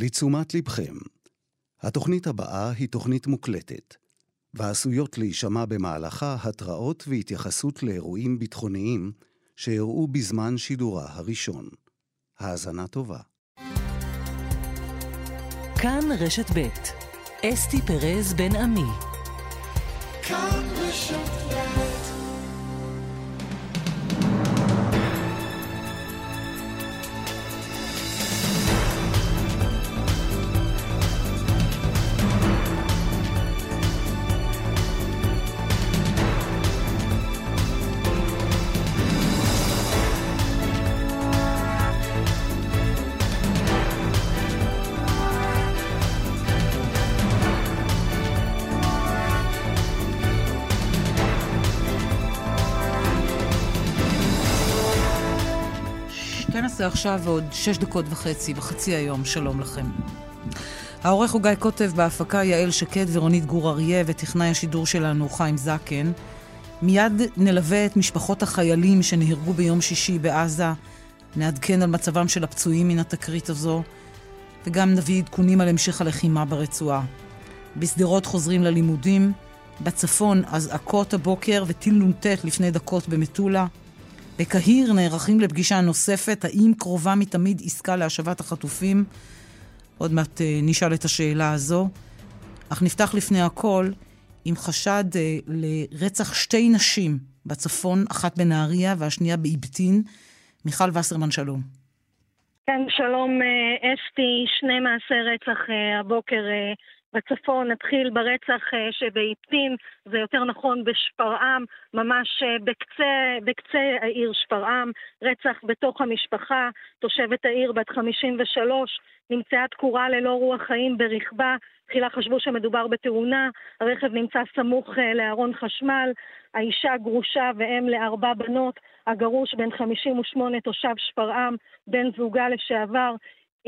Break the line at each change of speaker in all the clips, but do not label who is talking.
לתשומת לבכם, התוכנית הבאה היא תוכנית מוקלטת, ועשויות להישמע במהלכה התראות והתייחסות לאירועים ביטחוניים שאירעו בזמן שידורה הראשון. האזנה טובה.
כאן רשת ב' אסתי פרז בן עמי. כאן עכשיו ועוד שש דקות וחצי, וחצי היום, שלום לכם. העורך הוא גיא קוטב, בהפקה יעל שקד ורונית גור אריה, וטכנאי השידור שלנו חיים זקן. מיד נלווה את משפחות החיילים שנהרגו ביום שישי בעזה, נעדכן על מצבם של הפצועים מן התקרית הזו, וגם נביא עדכונים על המשך הלחימה ברצועה. בשדרות חוזרים ללימודים, בצפון אזעקות הבוקר וטיל נ"ט לפני דקות במטולה. בקהיר נערכים לפגישה נוספת, האם קרובה מתמיד עסקה להשבת החטופים? עוד מעט אה, נשאל את השאלה הזו. אך נפתח לפני הכל עם חשד אה, לרצח שתי נשים בצפון, אחת בנהריה והשנייה באבטין. מיכל וסרמן, שלום.
כן, שלום אה, אסתי, שני מעשי רצח הבוקר בצפון, נתחיל ברצח אה, שבאיפטין, זה יותר נכון בשפרעם, ממש אה, בקצה, בקצה העיר שפרעם, רצח בתוך המשפחה, תושבת העיר בת 53, נמצאה תקורה ללא רוח חיים ברכבה, תחילה חשבו שמדובר בתאונה, הרכב נמצא סמוך אה, לארון חשמל, האישה גרושה ואם לארבע בנות, הגרוש בן 58 תושב שפרעם, בן זוגה לשעבר,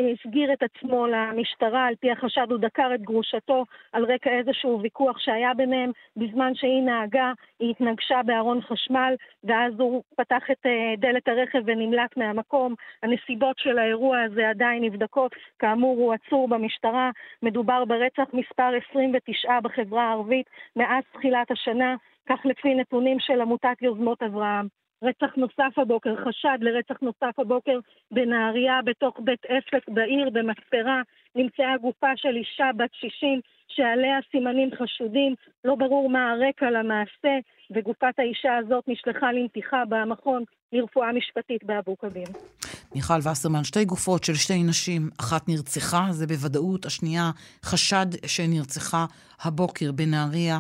הסגיר את עצמו למשטרה, על פי החשד הוא דקר את גרושתו על רקע איזשהו ויכוח שהיה ביניהם. בזמן שהיא נהגה, היא התנגשה בארון חשמל, ואז הוא פתח את אה, דלת הרכב ונמלט מהמקום. הנסיבות של האירוע הזה עדיין נבדקות. כאמור, הוא עצור במשטרה. מדובר ברצח מספר 29 בחברה הערבית מאז תחילת השנה, כך לפי נתונים של עמותת יוזמות אברהם. רצח נוסף הבוקר, חשד לרצח נוסף הבוקר בנהריה, בתוך בית עסק בעיר, במספרה, נמצאה גופה של אישה בת 60 שעליה סימנים חשודים, לא ברור מה הרקע למעשה, וגופת האישה הזאת נשלחה לנתיחה במכון לרפואה משפטית באבו כביר.
מיכל וסרמן, שתי גופות של שתי נשים, אחת נרצחה, זה בוודאות, השנייה חשד שנרצחה הבוקר בנהריה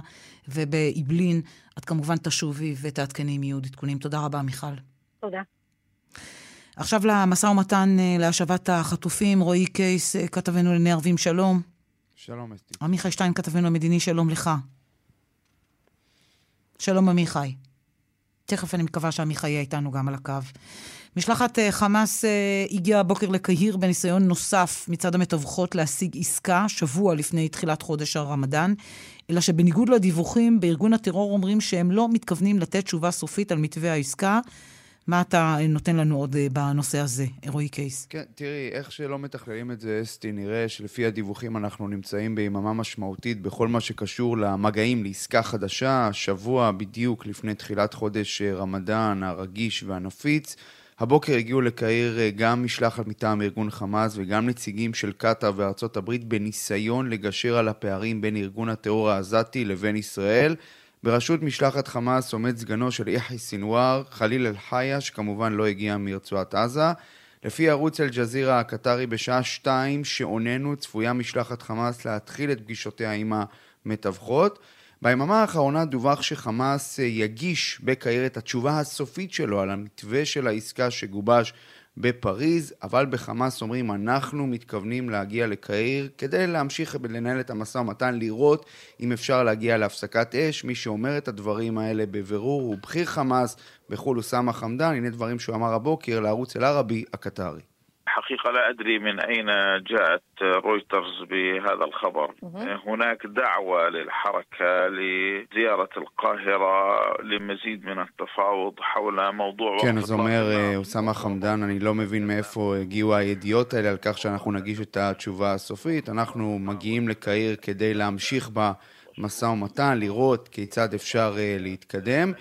ובאעבלין. את כמובן תשובי ותעדכני אם יהיו עדכונים. תודה רבה, מיכל.
תודה.
עכשיו למשא ומתן אה, להשבת החטופים. רועי קייס, אה, כתבנו לעיני ערבים, שלום.
שלום, אסתי.
עמיחי שטיין, כתבנו המדיני, שלום לך. שלום, עמיחי. תכף אני מקווה שעמיחי יהיה איתנו גם על הקו. משלחת uh, חמאס uh, הגיעה הבוקר לקהיר בניסיון נוסף מצד המתווכות להשיג עסקה שבוע לפני תחילת חודש הרמדאן, אלא שבניגוד לדיווחים, בארגון הטרור אומרים שהם לא מתכוונים לתת תשובה סופית על מתווה העסקה. מה אתה נותן לנו עוד אה, בנושא הזה, רועי קייס?
כן, תראי, איך שלא מתכללים את זה, אסתי, נראה שלפי הדיווחים אנחנו נמצאים ביממה משמעותית בכל מה שקשור למגעים לעסקה חדשה, שבוע בדיוק לפני תחילת חודש רמדאן הרגיש והנפיץ. הבוקר הגיעו לקהיר אה, גם משלחת מטעם ארגון חמאס וגם נציגים של קטאר וארצות הברית בניסיון לגשר על הפערים בין ארגון הטרור העזתי לבין ישראל. בראשות משלחת חמאס עומד סגנו של יחי סינואר, חליל אל-חיה, שכמובן לא הגיע מרצועת עזה. לפי ערוץ אל-ג'זירה הקטרי בשעה שתיים שעוננו צפויה משלחת חמאס להתחיל את פגישותיה עם המתווכות. ביממה האחרונה דווח שחמאס אה, יגיש בקהיר את התשובה הסופית שלו על המתווה של העסקה שגובש בפריז, אבל בחמאס אומרים אנחנו מתכוונים להגיע לקהיר כדי להמשיך לנהל את המשא ומתן, לראות אם אפשר להגיע להפסקת אש. מי שאומר את הדברים האלה בבירור הוא בכיר חמאס בחו"ל אוסאמה חמדאן, הנה דברים שהוא אמר הבוקר לערוץ אל-ערבי הקטרי.
الحقيقة لا أدري من أين جاءت رويترز بهذا الخبر هناك دعوة للحركة لزيارة القاهرة لمزيد من التفاوض حول موضوع
כן, אז אומר אוסמה חמדאן, אני לא מבין מאיפה הגיעו הידיעות האלה על כך שאנחנו נגיש את התשובה הסופית. אנחנו מגיעים לקהיר כדי להמשיך במשא ומתן, לראות כיצד אפשר להתקדם.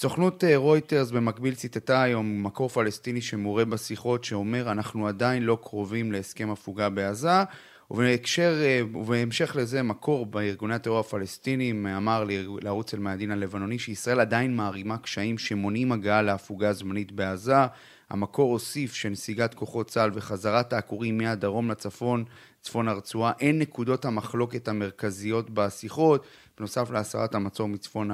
סוכנות רויטרס במקביל ציטטה היום מקור פלסטיני שמורה בשיחות שאומר אנחנו עדיין לא קרובים להסכם הפוגה בעזה. ובהקשר, ובהמשך לזה מקור בארגוני הטרור הפלסטינים אמר לערוץ אל-מאדין הלבנוני שישראל עדיין מערימה קשיים שמונעים הגעה להפוגה זמנית בעזה. המקור הוסיף שנסיגת כוחות צה"ל וחזרת העקורים מהדרום לצפון, צפון הרצועה, הן נקודות המחלוקת המרכזיות בשיחות, בנוסף להסרת המצור מצפון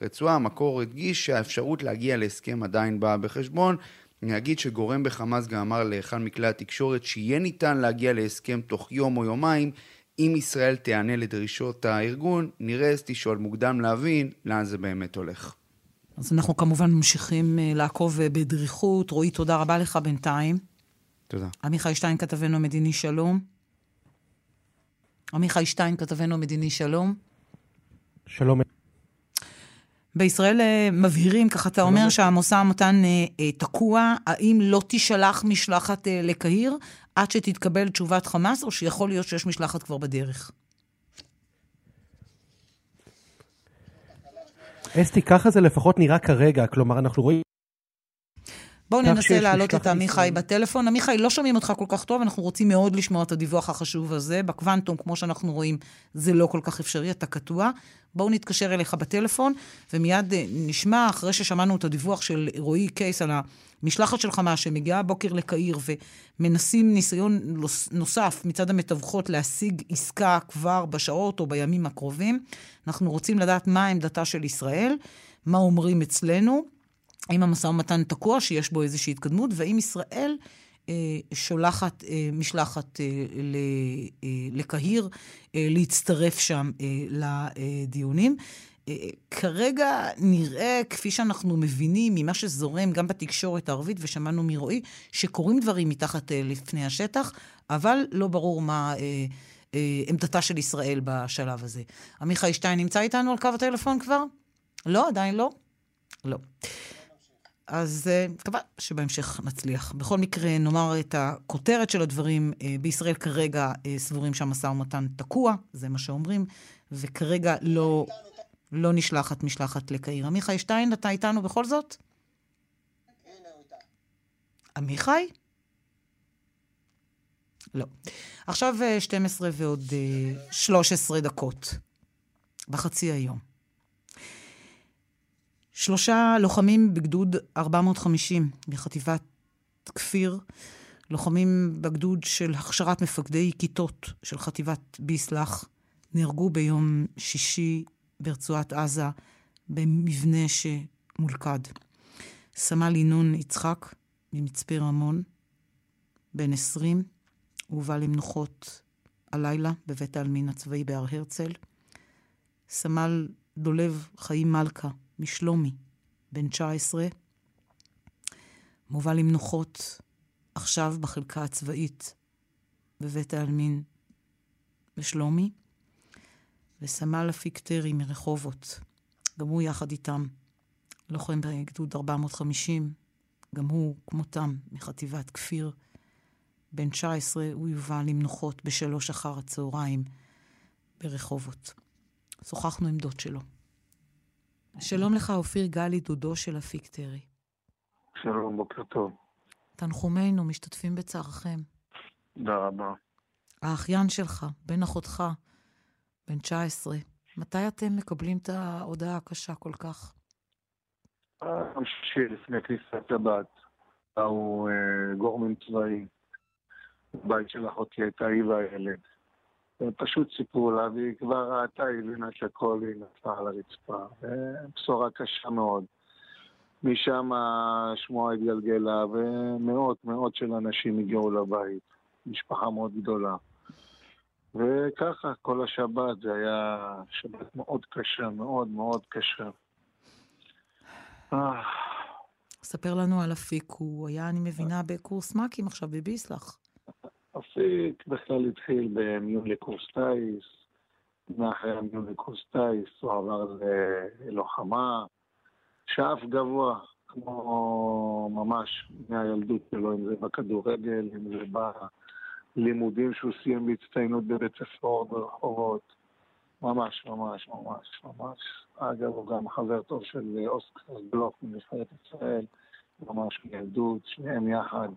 הרצועה. המקור הדגיש שהאפשרות להגיע להסכם עדיין באה בחשבון. אני אגיד שגורם בחמאס גם אמר לאחד מכלי התקשורת שיהיה ניתן להגיע להסכם תוך יום או יומיים אם ישראל תיענה לדרישות הארגון. נראה, תשאול מוקדם להבין לאן זה באמת הולך.
אז אנחנו כמובן ממשיכים לעקוב בדריכות. רועי, תודה רבה לך בינתיים.
תודה.
עמיחי שטיין, כתבנו המדיני, שלום. עמיחי שטיין, כתבנו המדיני, שלום.
שלום.
בישראל מבהירים, ככה אתה אומר שהמשא ומתן תקוע, האם לא תישלח משלחת לקהיר עד שתתקבל תשובת חמאס, או שיכול להיות שיש משלחת כבר בדרך?
אסתי, ככה זה לפחות נראה כרגע, כלומר, אנחנו רואים...
בואו ננסה להעלות את עמיחי בטלפון. עמיחי, לא שומעים אותך כל כך טוב, אנחנו רוצים מאוד לשמוע את הדיווח החשוב הזה. בקוונטום, כמו שאנחנו רואים, זה לא כל כך אפשרי, אתה קטוע. בואו נתקשר אליך בטלפון, ומיד נשמע, אחרי ששמענו את הדיווח של רועי קייס על המשלחת של חמאס, שמגיעה הבוקר לקהיר, ומנסים ניסיון נוסף מצד המתווכות להשיג עסקה כבר בשעות או בימים הקרובים. אנחנו רוצים לדעת מה עמדתה של ישראל, מה אומרים אצלנו. האם המשא ומתן תקוע, שיש בו איזושהי התקדמות, והאם ישראל אה, שולחת אה, משלחת אה, ל, אה, לקהיר אה, להצטרף שם אה, לדיונים. אה, כרגע נראה, כפי שאנחנו מבינים ממה שזורם גם בתקשורת הערבית, ושמענו מרועי, שקורים דברים מתחת אה, לפני השטח, אבל לא ברור מה אה, אה, עמדתה של ישראל בשלב הזה. עמיחי שטיין נמצא איתנו על קו הטלפון כבר? לא, עדיין לא? לא. אז מקווה uh, שבהמשך נצליח. בכל מקרה, נאמר את הכותרת של הדברים. Uh, בישראל כרגע uh, סבורים שהמשא ומתן תקוע, זה מה שאומרים, וכרגע לא, לא נשלחת משלחת לקהיר. עמיחי שטיין, אתה איתנו בכל זאת? עמיחי? לא. עכשיו 12 ועוד 13 דקות, בחצי היום. שלושה לוחמים בגדוד 450 מחטיבת כפיר, לוחמים בגדוד של הכשרת מפקדי כיתות של חטיבת ביסלח, נהרגו ביום שישי ברצועת עזה במבנה שמולכד. סמל ינון יצחק ממצפה רמון, בן 20, הובא למנוחות הלילה בבית העלמין הצבאי בהר הרצל. סמל דולב חיים מלכה, משלומי, בן 19, מובא למנוחות עכשיו בחלקה הצבאית בבית העלמין בשלומי, וסמל אפיק טרי מרחובות, גם הוא יחד איתם, לוחם בגדוד 450, גם הוא, כמותם, מחטיבת כפיר. בן 19, הוא יובא למנוחות בשלוש אחר הצהריים ברחובות. שוחחנו עם דוד שלו. שלום לך, אופיר גלי, דודו של אפיק טרי.
שלום, בוקר טוב.
תנחומינו, משתתפים בצערכם.
תודה רבה.
האחיין שלך, בן אחותך, בן 19, מתי אתם מקבלים את ההודעה הקשה כל כך?
יום שישי לפני כניסת הבת, באו אה, גורמים צבאיים. בית של אחותי הייתה היא והילד. פשוט סיפרו לה, והיא כבר ראתה, הבינה שהכל היא נפלה על הרצפה. בשורה קשה מאוד. משם השמועה התגלגלה, ומאות מאות של אנשים הגיעו לבית. משפחה מאוד גדולה. וככה, כל השבת, זה היה שבת מאוד קשה, מאוד מאוד קשה.
ספר לנו על אפיק, הוא היה, אני מבינה, בקורס מ"כים עכשיו בביסלח.
אפיק בכלל התחיל במיון לקורס טיס, מאחרי המיון לקורס טיס הוא עבר ללוחמה, שאף גבוה, כמו ממש מהילדות שלו, אם זה בכדורגל, אם זה בלימודים שהוא סיים בהצטיינות בבית ספר ברחובות. ממש, ממש, ממש, ממש. אגב, הוא גם חבר טוב של אוסקר גלוך מנבחרת ישראל, ממש מילדות, שניהם יחד.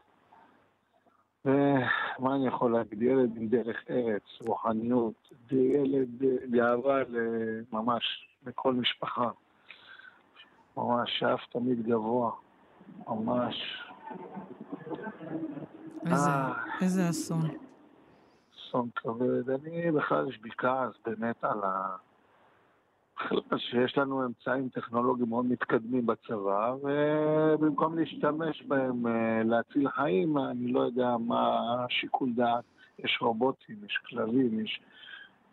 ומה אני יכול להגיד? ילד עם דרך ארץ, רוחניות, ילד גאווה ממש לכל משפחה. ממש שאף תמיד גבוה, ממש.
איזה, אה, איזה אסון.
אסון כבד. אני בכלל יש בי כעס באמת על ה... שיש לנו אמצעים טכנולוגיים מאוד מתקדמים בצבא, ובמקום להשתמש בהם אה, להציל חיים, אני לא יודע מה השיקול דעת. יש רובוטים, יש כלבים, יש,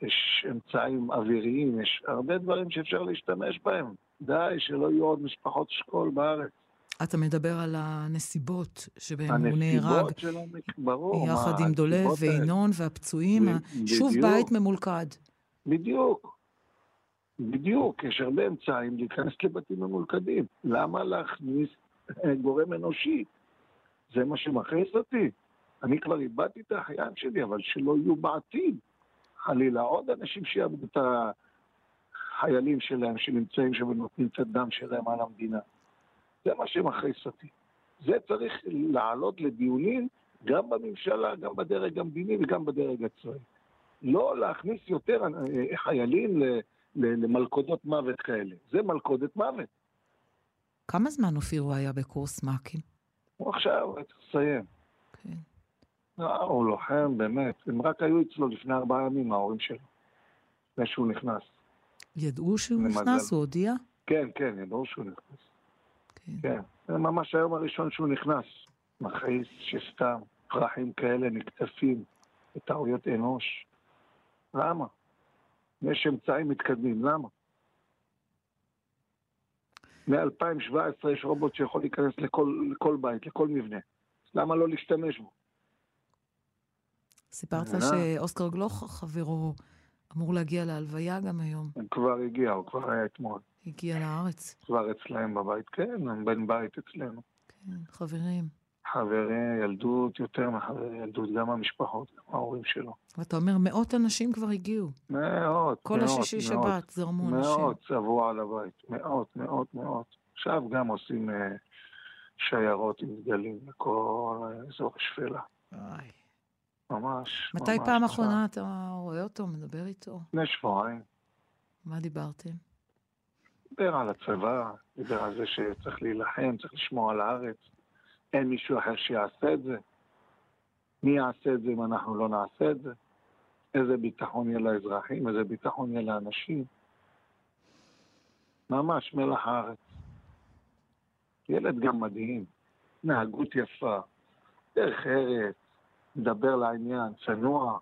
יש אמצעים אוויריים, יש הרבה דברים שאפשר להשתמש בהם. די, שלא יהיו עוד משפחות שכול בארץ.
אתה מדבר על הנסיבות שבהן הוא נהרג.
שלו, ברור.
יחד עם דולב וינון והפצועים, שוב בית ממולכד.
בדיוק. בדיוק, יש הרבה אמצעים להיכנס לבתים ממולכדים. למה להכניס אה, גורם אנושי? זה מה שמכעיס אותי. אני כבר איבדתי את החיים שלי, אבל שלא יהיו בעתיד, חלילה, עוד אנשים שיאבדו את החיילים שלהם שנמצאים שם ונותנים את הדם שלהם על המדינה. זה מה שמכעיס אותי. זה צריך לעלות לדיונים גם בממשלה, גם בדרג המדיני וגם בדרג הצבאי. לא להכניס יותר אה, חיילים למלכודות מוות כאלה. זה מלכודת מוות.
כמה זמן אופיר הוא היה בקורס מ"כים?
הוא עכשיו, הוא צריך לסיים. כן. לא, הוא לוחם, באמת. הם רק היו אצלו לפני ארבעה ימים, ההורים שלו. לפני שהוא נכנס.
ידעו שהוא נכנס? הוא הודיע?
כן, כן, ידעו שהוא נכנס. כן. כן. זה ממש היום הראשון שהוא נכנס. מכעיס שסתם פרחים כאלה נקטפים בטעויות אנוש. למה? יש אמצעים מתקדמים, למה? מ-2017 יש רובוט שיכול להיכנס לכל, לכל בית, לכל מבנה. למה לא להשתמש בו?
סיפרת שאוסקר גלוך, חברו, אמור להגיע להלוויה גם היום.
הוא כבר הגיע, הוא כבר היה אתמול.
הגיע לארץ.
כבר אצלהם בבית, כן, הם בן בית אצלנו.
כן, חברים.
חברי ילדות, יותר מחברי ילדות, גם המשפחות, גם ההורים שלו.
ואתה אומר, מאות אנשים כבר הגיעו.
מאות,
כל
מאות,
השישי שבת זרמו
אנשים. מאות צבעו על הבית, מאות, מאות, מאות. עכשיו גם עושים uh, שיירות עם דגלים לכל אזור השפלה.
איי.
ממש,
מתי ממש פעם אחרונה אתה רואה אותו, מדבר איתו?
לפני שבועיים.
מה דיברתם?
דיבר על הצבא, דיבר על זה שצריך להילחם, צריך לשמור על הארץ. אין מישהו אחר שיעשה את זה. מי יעשה את זה אם אנחנו לא נעשה את זה? איזה ביטחון יהיה לאזרחים, איזה ביטחון יהיה לאנשים. ממש מלח הארץ. ילד גם מדהים, התנהגות יפה, דרך ארץ, מדבר לעניין, צנוע.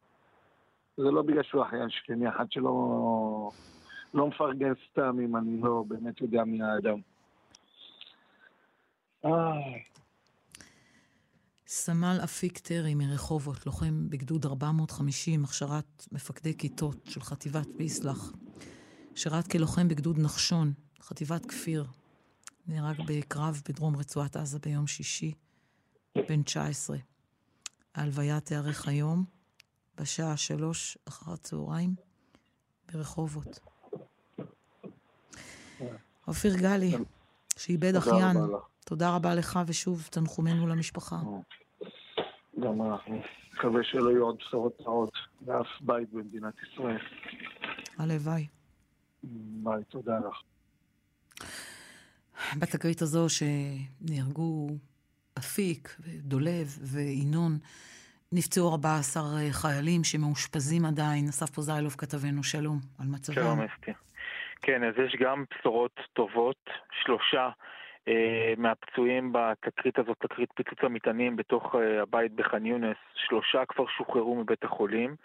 זה לא בגלל שהוא אחיין שכני, אחד שלא לא מפרגן סתם אם אני לא באמת יודע מי האדם. איי.
סמל אפיק טרי מרחובות, לוחם בגדוד 450, הכשרת מפקדי כיתות של חטיבת ביסלח. שירת כלוחם בגדוד נחשון, חטיבת כפיר. נהרג בקרב בדרום רצועת עזה ביום שישי, בן 19. ההלוויה תיארך היום, בשעה שלוש אחר הצהריים, ברחובות. אופיר גלי, שאיבד אחיין. תודה רבה לך, ושוב, תנחומינו למשפחה.
גם אנחנו מקווה שלא יהיו עוד בשורות רעות באף בית במדינת ישראל.
הלוואי.
ביי, תודה לך.
בתקרית הזו שנהרגו אפיק, דולב וינון, נפצעו 14 חיילים שמאושפזים עדיין. אסף פוזיילוב כתבנו, שלום, על מצבם.
שלום אסתי. כן, אז יש גם בשורות טובות. שלושה מהפצועים בתקרית הזאת, תקרית פיצוץ המטענים בתוך אה, הבית בח'אן יונס, שלושה כבר שוחררו מבית החולים.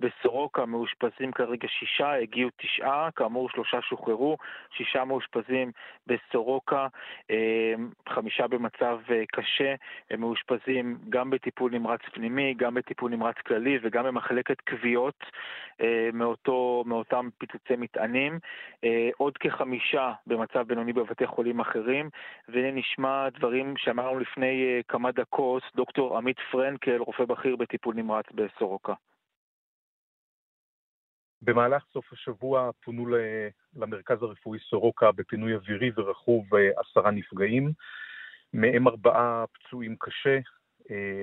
בסורוקה מאושפזים כרגע שישה, הגיעו תשעה, כאמור שלושה שוחררו, שישה מאושפזים בסורוקה, חמישה במצב קשה, הם מאושפזים גם בטיפול נמרץ פנימי, גם בטיפול נמרץ כללי וגם במחלקת כוויות מאותו, מאותם פיצוצי מטענים. עוד כחמישה במצב בינוני בבתי חולים אחרים, והנה נשמע דברים שאמרנו לפני כמה דקות, דוקטור עמית פרנקל, רופא בכיר בטיפול נמרץ בסורוקה.
במהלך סוף השבוע פונו למרכז הרפואי סורוקה בפינוי אווירי ורכוב עשרה נפגעים, מהם ארבעה פצועים קשה.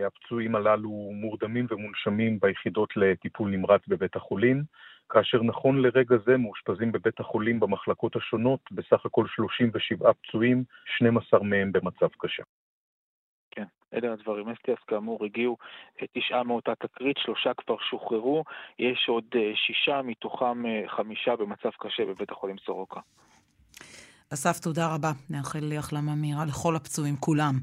הפצועים הללו מורדמים ומונשמים ביחידות לטיפול נמרץ בבית החולים, כאשר נכון לרגע זה מאושפזים בבית החולים במחלקות השונות בסך הכל 37 פצועים, 12 מהם במצב קשה.
כן, אלה הדברים. אסטיאס כאמור הגיעו תשעה מאותה תקרית, שלושה כבר שוחררו, יש עוד שישה, מתוכם חמישה במצב קשה בבית החולים סורוקה.
אסף, תודה רבה. נאחל החלמה מהירה לכל הפצועים, כולם.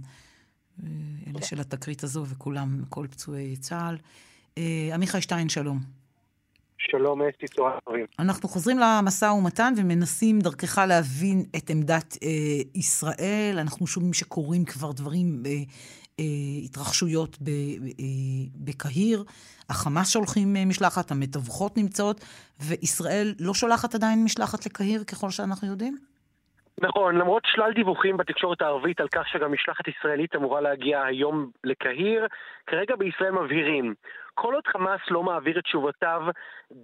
אלה של התקרית הזו וכולם, כל פצועי צה"ל. עמיחי שטיין, שלום.
שלום, אסתי, צהריים טובים.
אנחנו חוזרים למשא ומתן ומנסים דרכך להבין את עמדת אה, ישראל. אנחנו שומעים שקורים כבר דברים, אה, אה, התרחשויות ב, אה, בקהיר. החמאס שולחים אה, משלחת, המתווכות נמצאות, וישראל לא שולחת עדיין משלחת לקהיר, ככל שאנחנו יודעים?
נכון, למרות שלל דיווחים בתקשורת הערבית על כך שגם משלחת ישראלית אמורה להגיע היום לקהיר, כרגע בישראל מבהירים, כל עוד חמאס לא מעביר את תשובותיו,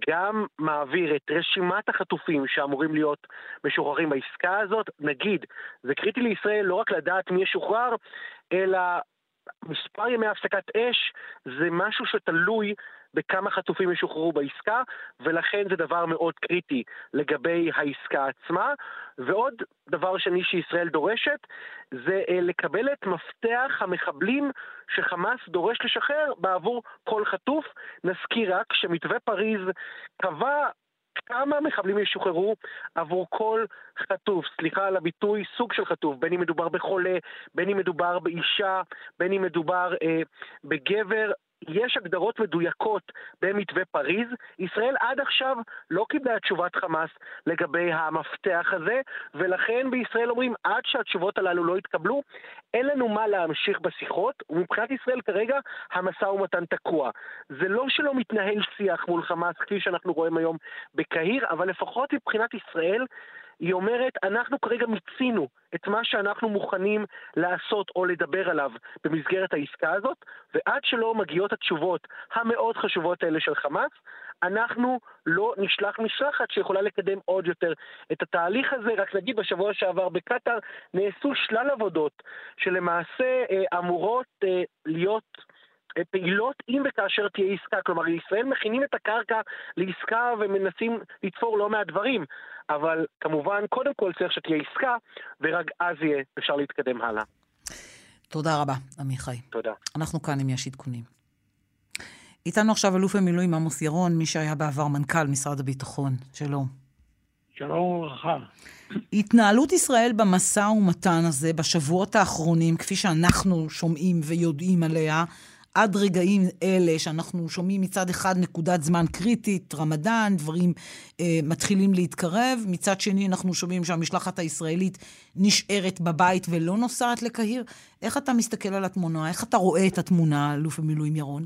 גם מעביר את רשימת החטופים שאמורים להיות משוחררים בעסקה הזאת. נגיד, זה קריטי לישראל לא רק לדעת מי ישוחרר, אלא מספר ימי הפסקת אש זה משהו שתלוי בכמה חטופים ישוחררו בעסקה, ולכן זה דבר מאוד קריטי לגבי העסקה עצמה. ועוד דבר שני שישראל דורשת, זה לקבל את מפתח המחבלים שחמאס דורש לשחרר בעבור כל חטוף. נזכיר רק שמתווה פריז קבע כמה מחבלים ישוחררו עבור כל חטוף, סליחה על הביטוי, סוג של חטוף, בין אם מדובר בחולה, בין אם מדובר באישה, בין אם מדובר אה, בגבר, יש הגדרות מדויקות במתווה פריז. ישראל עד עכשיו לא קיבלה תשובת חמאס לגבי המפתח הזה, ולכן בישראל אומרים, עד שהתשובות הללו לא יתקבלו, אין לנו מה להמשיך בשיחות, ומבחינת ישראל כרגע המשא ומתן תקוע. זה לא שלא מתנהל שיח מול חמאס, כפי שאנחנו רואים היום בקהיר, אבל לפחות מבחינת ישראל, היא אומרת, אנחנו כרגע מיצינו את מה שאנחנו מוכנים לעשות או לדבר עליו במסגרת העסקה הזאת, ועד שלא מגיעות התשובות המאוד חשובות האלה של חמאס, אנחנו לא נשלח משלחת שיכולה לקדם עוד יותר את התהליך הזה. רק נגיד, בשבוע שעבר בקטאר נעשו שלל עבודות שלמעשה אה, אמורות אה, להיות... פעילות אם וכאשר תהיה עסקה. כלומר, ישראל מכינים את הקרקע לעסקה ומנסים לתפור לא מעט דברים, אבל כמובן, קודם כל צריך שתהיה עסקה, ורק אז יהיה אפשר להתקדם הלאה.
תודה רבה, עמיחי.
תודה.
אנחנו כאן אם יש עדכונים. איתנו עכשיו אלוף במילואים עמוס ירון, מי שהיה בעבר מנכ"ל משרד הביטחון. שלום.
שלום וברכה.
התנהלות ישראל במשא ומתן הזה בשבועות האחרונים, כפי שאנחנו שומעים ויודעים עליה, עד רגעים אלה שאנחנו שומעים מצד אחד נקודת זמן קריטית, רמדאן, דברים אה, מתחילים להתקרב, מצד שני אנחנו שומעים שהמשלחת הישראלית נשארת בבית ולא נוסעת לקהיר. איך אתה מסתכל על התמונה? איך אתה רואה את התמונה, אלוף המילואים ירון?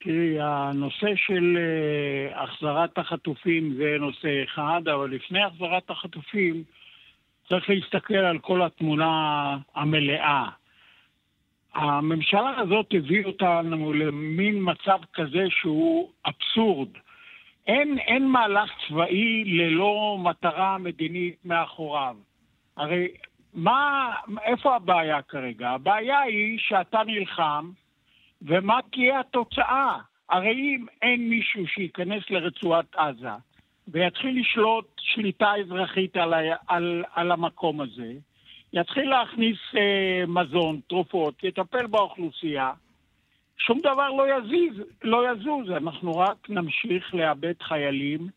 תראי, הנושא של uh, החזרת החטופים זה נושא אחד, אבל לפני החזרת החטופים צריך להסתכל על כל התמונה המלאה. הממשלה הזאת הביאה אותנו למין מצב כזה שהוא אבסורד. אין, אין מהלך צבאי ללא מטרה מדינית מאחוריו. הרי מה, איפה הבעיה כרגע? הבעיה היא שאתה נלחם, ומה תהיה התוצאה? הרי אם אין מישהו שייכנס לרצועת עזה ויתחיל לשלוט שליטה אזרחית על, על, על המקום הזה, יתחיל להכניס אה, מזון, תרופות, יטפל באוכלוסייה, שום דבר לא יזיז, לא יזוז, אנחנו רק נמשיך לאבד חיילים,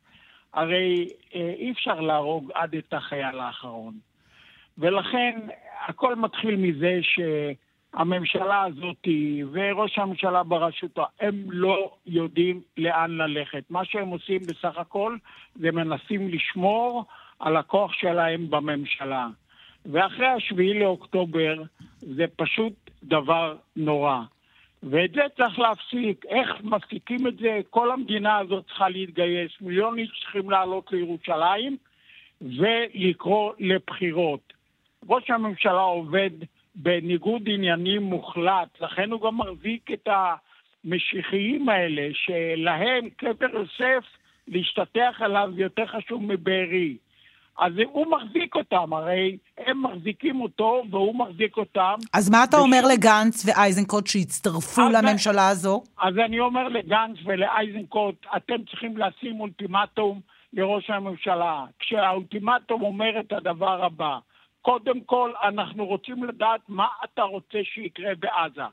הרי אה, אי אפשר להרוג עד את החייל האחרון. ולכן הכל מתחיל מזה הממשלה הזאת וראש הממשלה בראשותו, הם לא יודעים לאן ללכת. מה שהם עושים בסך הכל זה מנסים לשמור על הכוח שלהם בממשלה. ואחרי השביעי לאוקטובר זה פשוט דבר נורא. ואת זה צריך להפסיק. איך מפסיקים את זה? כל המדינה הזאת צריכה להתגייס. מיליון איש צריכים לעלות לירושלים ולקרוא לבחירות. ראש הממשלה עובד בניגוד עניינים מוחלט, לכן הוא גם מחזיק את המשיחיים האלה, שלהם קבר יוסף, להשתטח עליו יותר חשוב מבארי. אז הוא מחזיק אותם, הרי הם מחזיקים אותו והוא מחזיק אותם.
אז מה אתה וש... אומר לגנץ ואייזנקוט שהצטרפו לממשלה הזו?
אז אני אומר לגנץ ולאייזנקוט, אתם צריכים לשים אולטימטום לראש הממשלה. כשהאולטימטום אומר את הדבר הבא, קודם כל, אנחנו רוצים לדעת מה אתה רוצה שיקרה בעזה.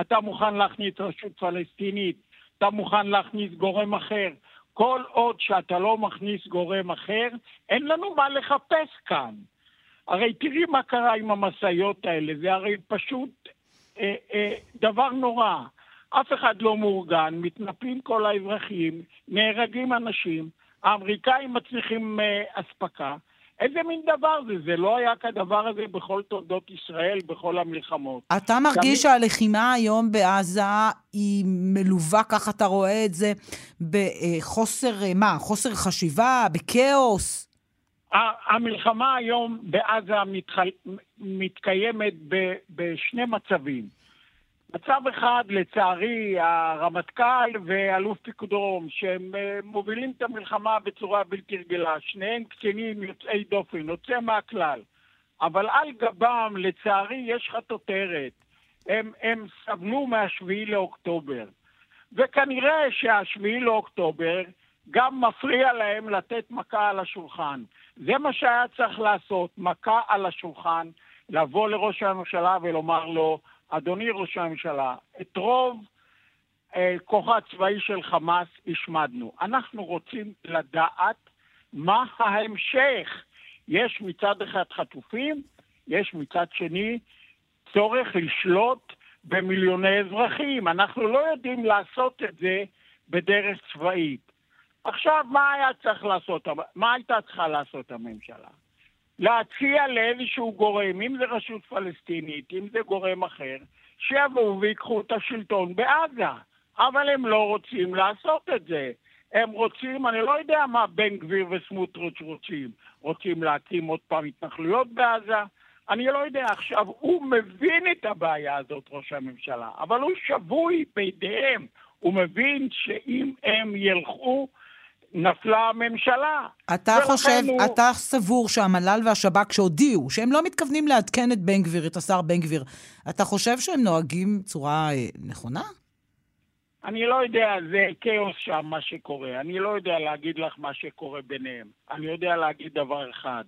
אתה מוכן להכניס רשות פלסטינית, אתה מוכן להכניס גורם אחר. כל עוד שאתה לא מכניס גורם אחר, אין לנו מה לחפש כאן. הרי תראי מה קרה עם המשאיות האלה, זה הרי פשוט אה, אה, דבר נורא. אף אחד לא מאורגן, מתנפלים כל האזרחים, נהרגים אנשים, האמריקאים מצליחים אה, אספקה. איזה מין דבר זה? זה לא היה כדבר הזה בכל תולדות ישראל, בכל המלחמות.
אתה מרגיש תמיד... שהלחימה היום בעזה היא מלווה, ככה אתה רואה את זה, בחוסר, אה, מה, חוסר חשיבה, בכאוס?
המלחמה היום בעזה מתחל... מתקיימת ב... בשני מצבים. מצב אחד, לצערי, הרמטכ"ל ואלוף פיקוד דרום, שהם אה, מובילים את המלחמה בצורה בלתי רגילה, שניהם קצינים יוצאי דופן, יוצא מהכלל. אבל על גבם, לצערי, יש חטוטרת. הם, הם סבלו מהשביעי לאוקטובר. וכנראה שהשביעי לאוקטובר גם מפריע להם לתת מכה על השולחן. זה מה שהיה צריך לעשות, מכה על השולחן, לבוא לראש הממשלה ולומר לו, אדוני ראש הממשלה, את רוב אה, כוחה הצבאי של חמאס השמדנו. אנחנו רוצים לדעת מה ההמשך. יש מצד אחד חטופים, יש מצד שני צורך לשלוט במיליוני אזרחים. אנחנו לא יודעים לעשות את זה בדרך צבאית. עכשיו, מה היה צריך לעשות? מה הייתה צריכה לעשות הממשלה? להציע לאיזשהו גורם, אם זה רשות פלסטינית, אם זה גורם אחר, שיבואו ויקחו את השלטון בעזה. אבל הם לא רוצים לעשות את זה. הם רוצים, אני לא יודע מה בן גביר וסמוטריץ' רוצים. רוצים להקים עוד פעם התנחלויות בעזה? אני לא יודע. עכשיו, הוא מבין את הבעיה הזאת, ראש הממשלה, אבל הוא שבוי בידיהם. הוא מבין שאם הם ילכו נפלה הממשלה.
אתה חושב, הוא... אתה סבור שהמל"ל והשב"כ שהודיעו שהם לא מתכוונים לעדכן את בן גביר, את השר בן גביר, אתה חושב שהם נוהגים בצורה אה, נכונה?
אני לא יודע, זה כאוס שם מה שקורה. אני לא יודע להגיד לך מה שקורה ביניהם. אני יודע להגיד דבר אחד,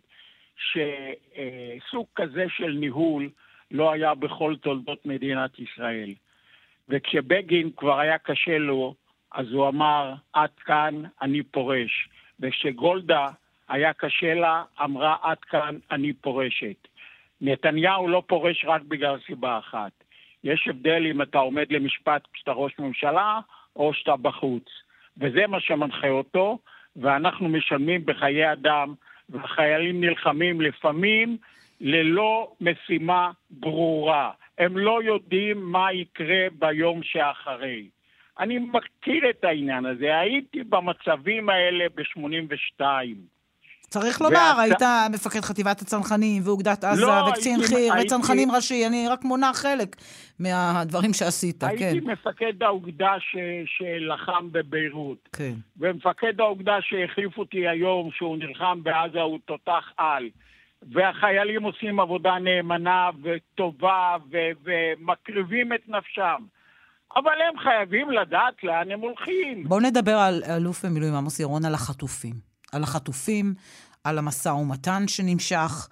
שסוג כזה של ניהול לא היה בכל תולדות מדינת ישראל. וכשבגין כבר היה קשה לו, אז הוא אמר, עד כאן אני פורש. וכשגולדה היה קשה לה, אמרה, עד כאן אני פורשת. נתניהו לא פורש רק בגלל סיבה אחת. יש הבדל אם אתה עומד למשפט כשאתה ראש ממשלה או שאתה בחוץ. וזה מה שמנחה אותו, ואנחנו משלמים בחיי אדם, והחיילים נלחמים לפעמים ללא משימה ברורה. הם לא יודעים מה יקרה ביום שאחרי. אני מכיר את העניין הזה, הייתי במצבים האלה ב-82.
צריך לומר, ואת... היית מפקד חטיבת הצנחנים ואוגדת עזה לא, וקצין חי"ר הייתי... וצנחנים ראשי, אני רק מונה חלק מהדברים שעשית,
הייתי
כן.
הייתי מפקד האוגדה ש... שלחם בביירות.
כן.
ומפקד האוגדה שהחליף אותי היום, שהוא נלחם בעזה, הוא תותח על. והחיילים עושים עבודה נאמנה וטובה ו... ומקריבים את נפשם. אבל הם חייבים לדעת לאן הם הולכים.
בואו נדבר על אלוף במילואים עמוס ירון, על החטופים. על החטופים, על המשא ומתן שנמשך,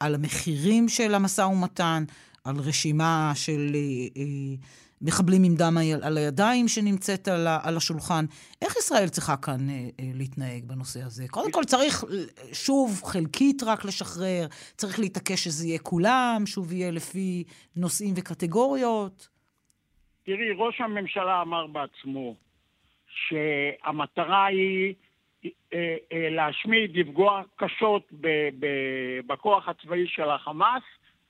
על המחירים של המשא ומתן, על רשימה של אה, אה, מחבלים עם דם על הידיים שנמצאת על, על השולחן. איך ישראל צריכה כאן אה, אה, להתנהג בנושא הזה? קודם כל צריך, שוב, חלקית רק לשחרר, צריך להתעקש שזה יהיה כולם, שוב יהיה לפי נושאים וקטגוריות.
תראי, ראש הממשלה אמר בעצמו שהמטרה היא אה, אה, להשמיד, לפגוע קשות בכוח הצבאי של החמאס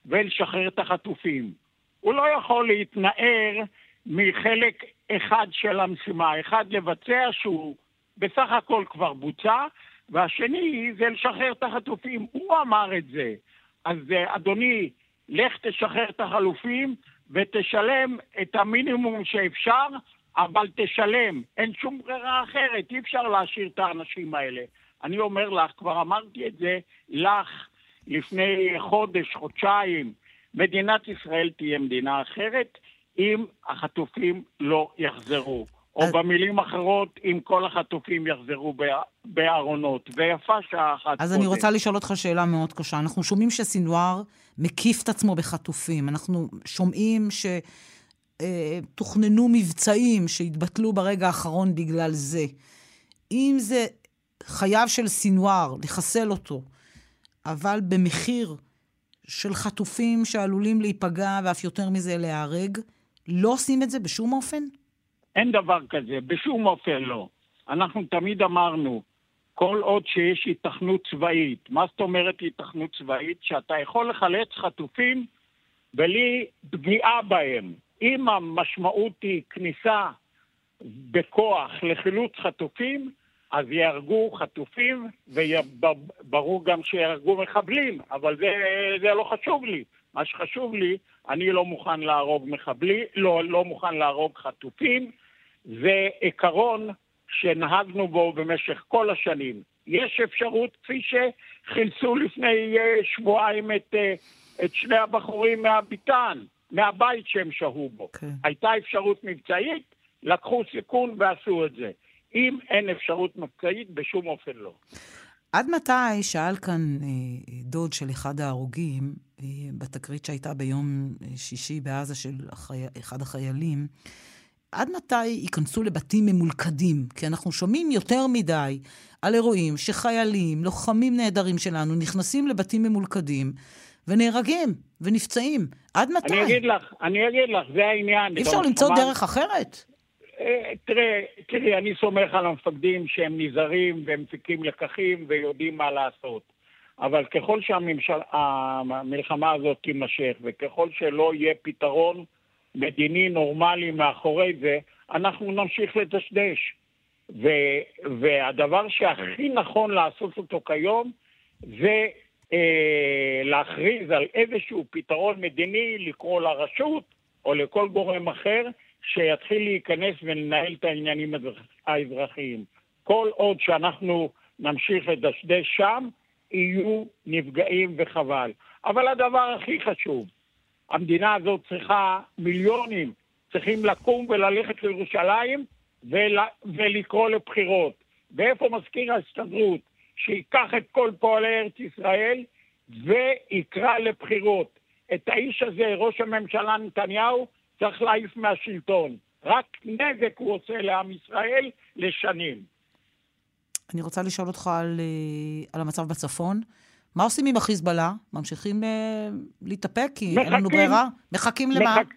ולשחרר את החטופים. הוא לא יכול להתנער מחלק אחד של המשימה, אחד לבצע שהוא בסך הכל כבר בוצע, והשני זה לשחרר את החטופים. הוא אמר את זה. אז אה, אדוני, לך תשחרר את החלופים ותשלם את המינימום שאפשר אבל תשלם. אין שום ברירה אחרת, אי אפשר להשאיר את האנשים האלה. אני אומר לך, כבר אמרתי את זה לך לפני חודש, חודשיים, מדינת ישראל תהיה מדינה אחרת אם החטופים לא יחזרו. או אז... במילים אחרות, אם כל החטופים יחזרו בארונות. ויפה שעה אחת
אז קודם. אני רוצה לשאול אותך שאלה מאוד קשה. אנחנו שומעים שסינואר מקיף את עצמו בחטופים. אנחנו שומעים ש... אה, תוכננו מבצעים שהתבטלו ברגע האחרון בגלל זה. אם זה חייו של סינואר, לחסל אותו, אבל במחיר של חטופים שעלולים להיפגע ואף יותר מזה להיהרג, לא עושים את זה בשום אופן?
אין דבר כזה, בשום אופן לא. אנחנו תמיד אמרנו, כל עוד שיש התכנות צבאית, מה זאת אומרת התכנות צבאית? שאתה יכול לחלץ חטופים בלי פגיעה בהם. אם המשמעות היא כניסה בכוח לחילוץ חטופים, אז יהרגו חטופים, וברור גם שיהרגו מחבלים, אבל זה, זה לא חשוב לי. מה שחשוב לי, אני לא מוכן להרוג מחבלים, לא, לא מוכן להרוג חטופים, זה עיקרון שנהגנו בו במשך כל השנים. יש אפשרות, כפי שחילצו לפני אה, שבועיים את, אה, את שני הבחורים מהביתן, מהבית שהם שהו בו. Okay. כן. הייתה אפשרות מבצעית, לקחו סיכון ועשו את זה. אם אין אפשרות מבצעית, בשום אופן לא.
עד מתי, שאל כאן אה, דוד של אחד ההרוגים, בתקרית שהייתה ביום שישי בעזה של החי... אחד החיילים, עד מתי ייכנסו לבתים ממולכדים? כי אנחנו שומעים יותר מדי על אירועים שחיילים, לוחמים נהדרים שלנו, נכנסים לבתים ממולכדים ונהרגים ונפצעים. עד מתי?
אני אגיד לך, אני אגיד לך, זה העניין.
אי אפשר למצוא. דרך אחרת?
אה, תראה, תראי, אני סומך על המפקדים שהם נזהרים ומפיקים לקחים ויודעים מה לעשות. אבל ככל שהמלחמה הזאת תימשך וככל שלא יהיה פתרון מדיני נורמלי מאחורי זה, אנחנו נמשיך לדשדש. והדבר שהכי נכון לעשות אותו כיום זה אה, להכריז על איזשהו פתרון מדיני, לקרוא לרשות או לכל גורם אחר שיתחיל להיכנס ולנהל את העניינים האזרחיים. כל עוד שאנחנו נמשיך לדשדש שם, יהיו נפגעים וחבל. אבל הדבר הכי חשוב, המדינה הזאת צריכה מיליונים, צריכים לקום וללכת לירושלים ול, ולקרוא לבחירות. ואיפה מזכיר ההסתדרות? שייקח את כל פועלי ארץ ישראל ויקרא לבחירות. את האיש הזה, ראש הממשלה נתניהו, צריך להעיף מהשלטון. רק נזק הוא עושה לעם ישראל לשנים.
אני רוצה לשאול אותך על, אה, על המצב בצפון. מה עושים עם החיזבאללה? ממשיכים אה, להתאפק? כי מחכים, אין לנו ברירה? מחכים למה? מחכ,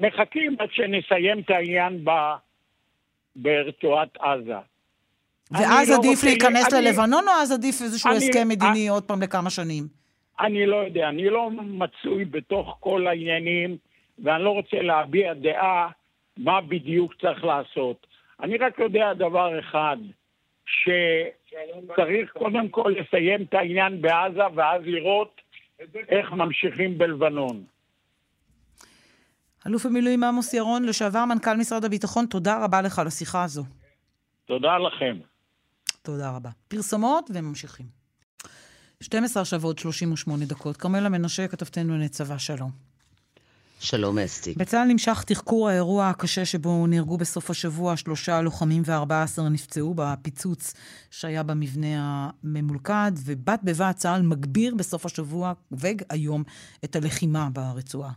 מחכים עד שנסיים את העניין ב, ברצועת עזה.
ואז לא עדיף להיכנס אני, ללבנון, או אז עדיף איזשהו אני, הסכם מדיני אני, עוד פעם לכמה שנים?
אני לא יודע, אני לא מצוי בתוך כל העניינים, ואני לא רוצה להביע דעה מה בדיוק צריך לעשות. אני רק יודע דבר אחד, שצריך קודם כל לסיים את העניין בעזה, ואז לראות איך ממשיכים בלבנון.
אלוף המילואים עמוס ירון, לשעבר מנכ"ל משרד הביטחון, תודה רבה לך על השיחה הזו.
תודה לכם.
תודה רבה. פרסומות וממשיכים. 12 שבועות 38 דקות. כרמלה מנשה, כתבתנו לענייני צבא, שלום.
שלום אסתי.
בצה"ל נמשך תחקור האירוע הקשה שבו נהרגו בסוף השבוע שלושה לוחמים ו-14 נפצעו בפיצוץ שהיה במבנה הממולכד, ובד בבד צה"ל מגביר בסוף השבוע והיום את הלחימה ברצועה.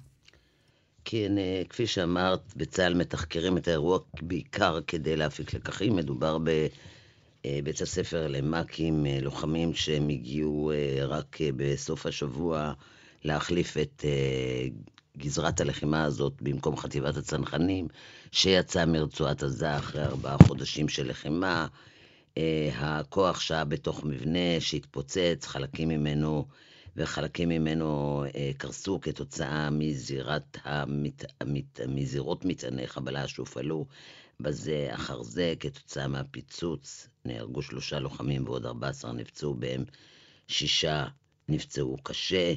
כן, אה, כפי שאמרת, בצה"ל מתחקרים את האירוע בעיקר כדי להפיק לקחים. מדובר בבית הספר למ"כים, לוחמים שהם הגיעו רק בסוף השבוע להחליף את גזרת הלחימה הזאת במקום חטיבת הצנחנים, שיצא מרצועת עזה אחרי ארבעה חודשים של לחימה. הכוח שהיה בתוך מבנה שהתפוצץ, חלקים ממנו וחלקים ממנו אה, קרסו כתוצאה מזירת המת, המת, מזירות מטעני חבלה שהופעלו בזה אחר זה, כתוצאה מהפיצוץ נהרגו שלושה לוחמים ועוד 14 נפצעו, בהם שישה נפצעו קשה.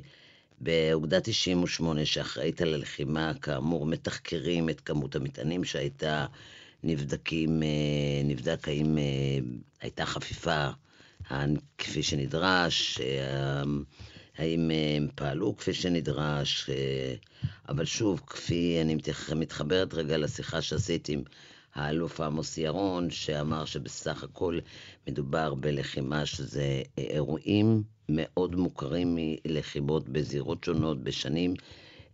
באוגדה 98 שאחראית על הלחימה, כאמור, מתחקרים את כמות המטענים שהייתה, נבדקים, אה, נבדק האם אה, הייתה חפיפה כפי שנדרש, האם הם פעלו כפי שנדרש, אבל שוב, כפי אני מתחברת רגע לשיחה שעשיתי עם האלוף עמוס ירון, שאמר שבסך הכל מדובר בלחימה שזה אירועים מאוד מוכרים מלחימות בזירות שונות בשנים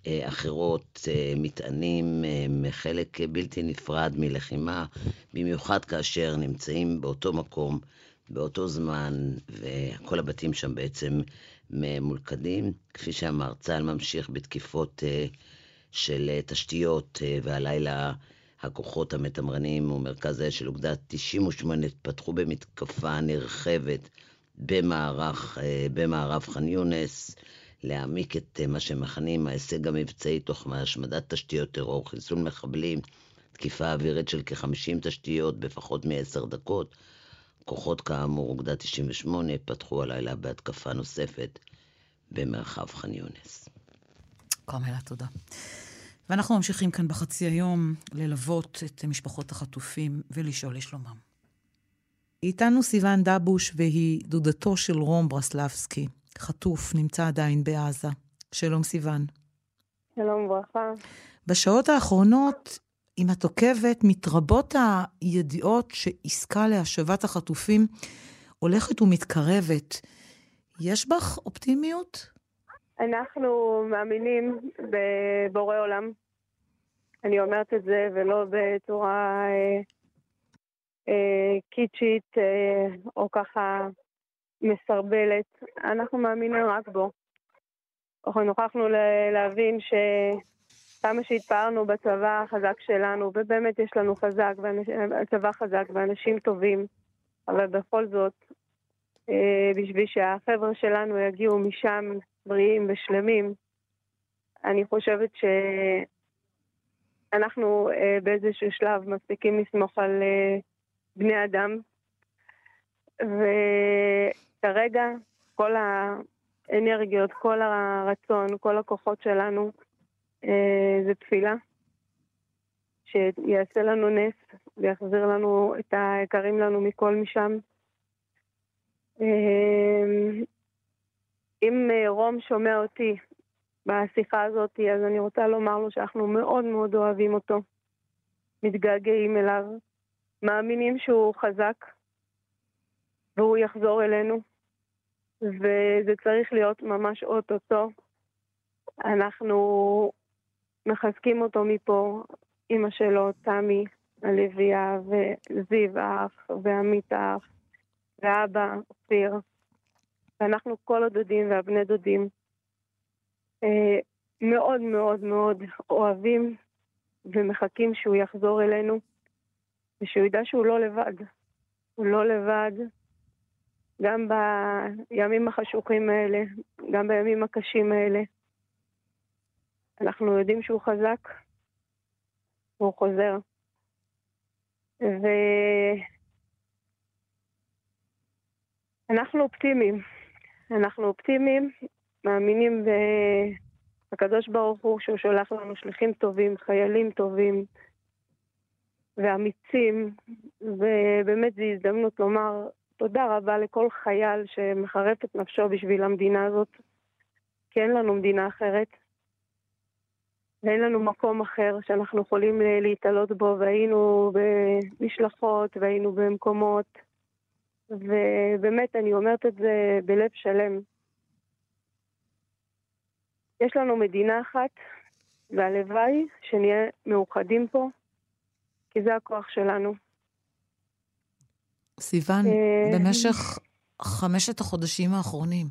אחרות, מטענים חלק בלתי נפרד מלחימה, במיוחד כאשר נמצאים באותו מקום, באותו זמן, וכל הבתים שם בעצם ממולכדים. כפי שאמר, צה"ל ממשיך בתקיפות של תשתיות, והלילה הכוחות המתמרנים ומרכז האש של אוגדה 98 פתחו במתקפה נרחבת במערך, במערב ח'אן יונס, להעמיק את מה שהם מכנים ההישג המבצעי תוך השמדת תשתיות טרור, חיסול מחבלים, תקיפה אווירית של כ-50 תשתיות בפחות מ-10 דקות. כוחות כאמור, אוגדה 98, פתחו הלילה בהתקפה נוספת במרחב ח'אן יונס.
כרמלה, תודה. ואנחנו ממשיכים כאן בחצי היום ללוות את משפחות החטופים ולשאול לשלומם. איתנו סיוון דבוש והיא דודתו של רום ברסלבסקי, חטוף, נמצא עדיין בעזה. שלום סיוון.
שלום ברכה.
בשעות האחרונות, אם את עוקבת, מתרבות הידיעות שעסקה להשבת החטופים הולכת ומתקרבת. יש בך אופטימיות?
אנחנו מאמינים בבורא עולם. אני אומרת את זה ולא בצורה אה, אה, קיצ'ית אה, או ככה מסרבלת. אנחנו מאמינים רק בו. אנחנו נוכחנו להבין שכמה שהתפארנו בצבא החזק שלנו, ובאמת יש לנו חזק, צבא חזק ואנשים טובים, אבל בכל זאת, אה, בשביל שהחבר'ה שלנו יגיעו משם בריאים ושלמים, אני חושבת שאנחנו אה, באיזשהו שלב מפסיקים לסמוך על אה, בני אדם, וכרגע כל האנרגיות, כל הרצון, כל הכוחות שלנו זה תפילה. שיעשה לנו נס ויחזיר לנו את היקרים לנו מכל משם. אמ, אם אה, רום שומע אותי בשיחה הזאת, אז אני רוצה לומר לו שאנחנו מאוד מאוד אוהבים אותו, מתגעגעים אליו, מאמינים שהוא חזק והוא יחזור אלינו, וזה צריך להיות ממש אוטוטו. אנחנו מחזקים אותו מפה, אימא שלו, תמי, הלוויה, וזיו האח, ועמית האח, ואבא, אופיר, ואנחנו כל הדודים והבני דודים אה, מאוד מאוד מאוד אוהבים ומחכים שהוא יחזור אלינו, ושהוא ידע שהוא לא לבד. הוא לא לבד, גם בימים החשוכים האלה, גם בימים הקשים האלה. אנחנו יודעים שהוא חזק, והוא חוזר. ואנחנו אופטימיים. אנחנו אופטימיים, מאמינים בקדוש ברוך הוא שהוא שולח לנו שליחים טובים, חיילים טובים ואמיצים, ובאמת זו הזדמנות לומר תודה רבה לכל חייל שמחרף את נפשו בשביל המדינה הזאת, כי אין לנו מדינה אחרת. ואין לנו מקום אחר שאנחנו יכולים להתעלות בו, והיינו במשלחות והיינו במקומות, ובאמת, אני אומרת את זה בלב שלם. יש לנו מדינה אחת, והלוואי שנהיה מאוחדים פה, כי זה הכוח שלנו.
סיוון,
אה,
במשך חמשת החודשים האחרונים,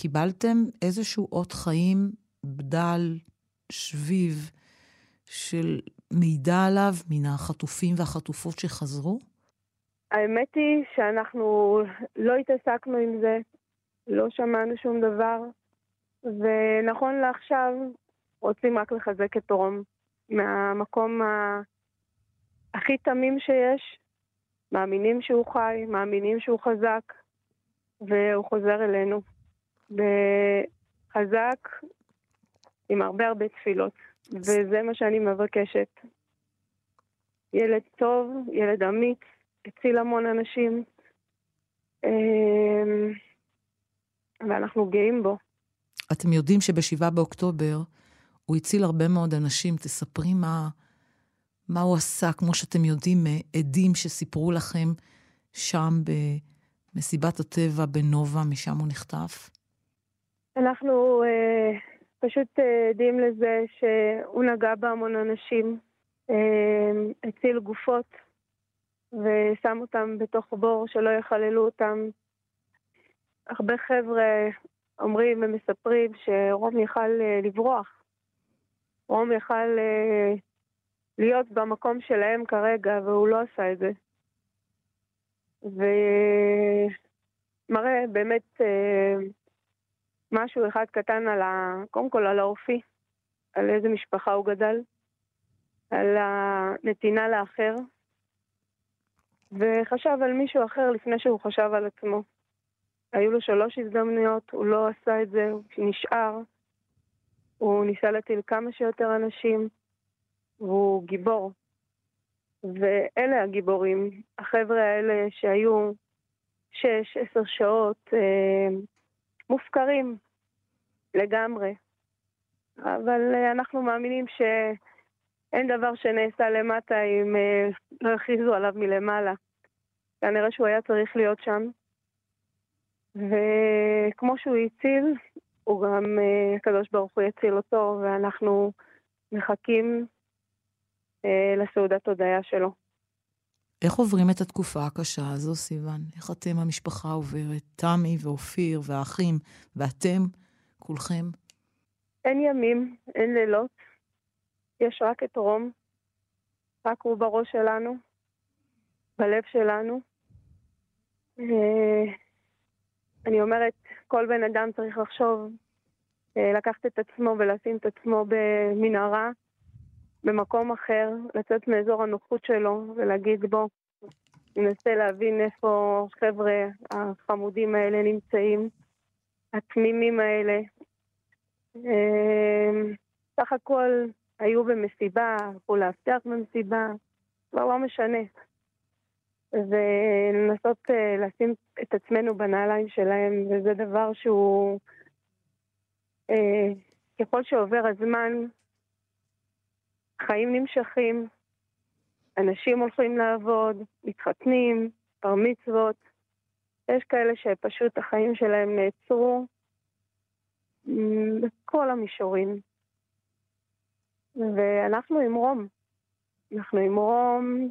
קיבלתם איזשהו אות חיים, בדל, שביב, של מידע עליו מן החטופים והחטופות שחזרו?
האמת היא שאנחנו לא התעסקנו עם זה, לא שמענו שום דבר, ונכון לעכשיו רוצים רק לחזק את רום מהמקום ה... הכי תמים שיש. מאמינים שהוא חי, מאמינים שהוא חזק, והוא חוזר אלינו. וחזק עם הרבה הרבה תפילות, וזה מה שאני מבקשת. ילד טוב, ילד אמיץ, הציל המון אנשים, אמ, ואנחנו גאים בו.
אתם יודעים שבשבעה באוקטובר הוא הציל הרבה מאוד אנשים. תספרי מה, מה הוא עשה, כמו שאתם יודעים, מעדים שסיפרו לכם שם במסיבת הטבע בנובה, משם הוא נחטף.
אנחנו אה, פשוט אה, עדים לזה שהוא נגע בהמון אנשים, אה, הציל גופות ושם אותם בתוך בור שלא יחללו אותם. הרבה חבר'ה אומרים ומספרים שרום יכל אה, לברוח. רום יכל אה, להיות במקום שלהם כרגע, והוא לא עשה את זה. ומראה באמת אה, משהו אחד קטן על ה... קודם כל על האופי, על איזה משפחה הוא גדל, על הנתינה לאחר, וחשב על מישהו אחר לפני שהוא חשב על עצמו. היו לו שלוש הזדמנויות, הוא לא עשה את זה, הוא נשאר. הוא ניסה להטיל כמה שיותר אנשים, והוא גיבור. ואלה הגיבורים, החבר'ה האלה שהיו שש, עשר שעות אה, מופקרים לגמרי. אבל אה, אנחנו מאמינים שאין דבר שנעשה למטה אם אה, לא הכריזו עליו מלמעלה. כנראה שהוא היה צריך להיות שם. וכמו שהוא הציל, הוא גם, אה, הקדוש ברוך הוא יציל אותו, ואנחנו מחכים אה, לסעודת הודיה שלו.
איך עוברים את התקופה הקשה הזו, סיוון? איך אתם, המשפחה עוברת? תמי ואופיר והאחים, ואתם, כולכם?
אין ימים, אין לילות. יש רק את רום. רק הוא בראש שלנו, בלב שלנו. אה, אני אומרת, כל בן אדם צריך לחשוב, אה, לקחת את עצמו ולשים את עצמו במנהרה, במקום אחר, לצאת מאזור הנוחות שלו ולהגיד בוא, ננסה להבין איפה החבר'ה החמודים האלה נמצאים, התמימים האלה. אה, סך הכל היו במסיבה, הלכו לאבטח במסיבה, כבר לא משנה. ולנסות uh, לשים את עצמנו בנעליים שלהם, וזה דבר שהוא, uh, ככל שעובר הזמן, חיים נמשכים, אנשים הולכים לעבוד, מתחתנים, בר מצוות. יש כאלה שפשוט החיים שלהם נעצרו בכל המישורים. ואנחנו עם רום. אנחנו עם רום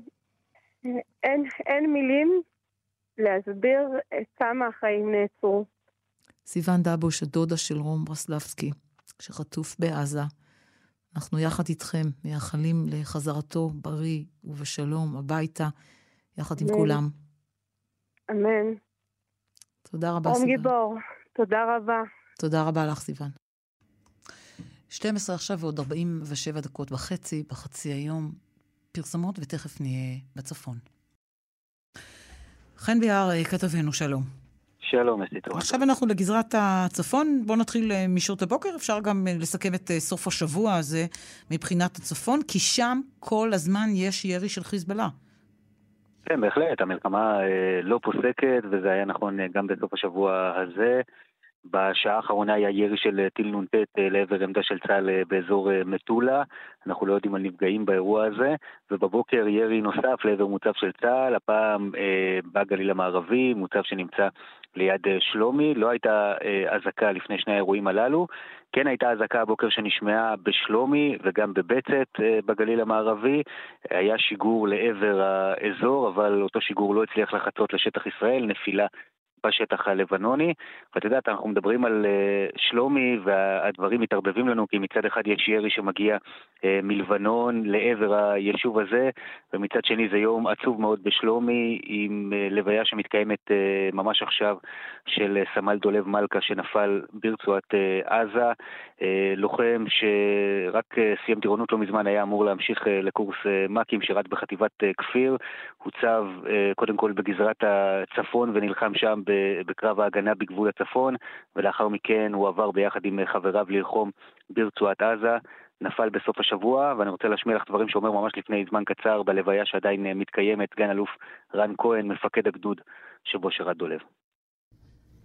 אין, אין מילים להסביר כמה החיים נעצרו.
סיוון דבוש, הדודה של רום ברסלבסקי, שחטוף בעזה. אנחנו יחד איתכם מייחלים לחזרתו בריא ובשלום הביתה, יחד עם
אמן.
כולם.
אמן.
תודה רבה,
רום
סיוון.
גיבור, תודה רבה.
תודה רבה לך, סיוון. 12 עכשיו ועוד 47 דקות וחצי, בחצי היום. פרסומות, ותכף נהיה בצפון. חן ביאר, אה, כתבנו, שלום.
שלום, אסתי טובה.
עכשיו אנחנו לגזרת הצפון. בואו נתחיל אה, משעות הבוקר. אפשר גם אה, לסכם את אה, סוף השבוע הזה מבחינת הצפון, כי שם כל הזמן יש ירי של חיזבאללה.
כן, בהחלט, המלחמה לא פוסקת, וזה היה נכון גם בסוף השבוע הזה. בשעה האחרונה היה ירי של טיל נ"ט לעבר עמדה של צה"ל באזור מטולה, אנחנו לא יודעים על נפגעים באירוע הזה, ובבוקר ירי נוסף לעבר מוצב של צה"ל, הפעם אה, בגליל המערבי, מוצב שנמצא ליד שלומי, לא הייתה אה, אזעקה לפני שני האירועים הללו, כן הייתה אזעקה הבוקר שנשמעה בשלומי וגם בבצת אה, בגליל המערבי, היה שיגור לעבר האזור, אבל אותו שיגור לא הצליח לחצות לשטח ישראל, נפילה בשטח הלבנוני. ואת יודעת, אנחנו מדברים על uh, שלומי והדברים מתערבבים לנו כי מצד אחד יש ירי שמגיע uh, מלבנון לעבר היישוב הזה, ומצד שני זה יום עצוב מאוד בשלומי עם uh, לוויה שמתקיימת ממש עכשיו של סמל דולב מלכה שנפל ברצועת עזה, לוחם שרק סיים טירונות לא מזמן היה אמור להמשיך לקורס מ"כים, שירת בחטיבת כפיר, הוצב קודם כל בגזרת הצפון ונלחם שם בקרב ההגנה בגבול הצפון, ולאחר מכן הוא עבר ביחד עם חבריו ללחום ברצועת עזה. נפל בסוף השבוע, ואני רוצה להשמיע לך דברים שאומר ממש לפני זמן קצר בלוויה שעדיין מתקיימת, סגן אלוף רן כהן, מפקד הגדוד שבו שירת דולב.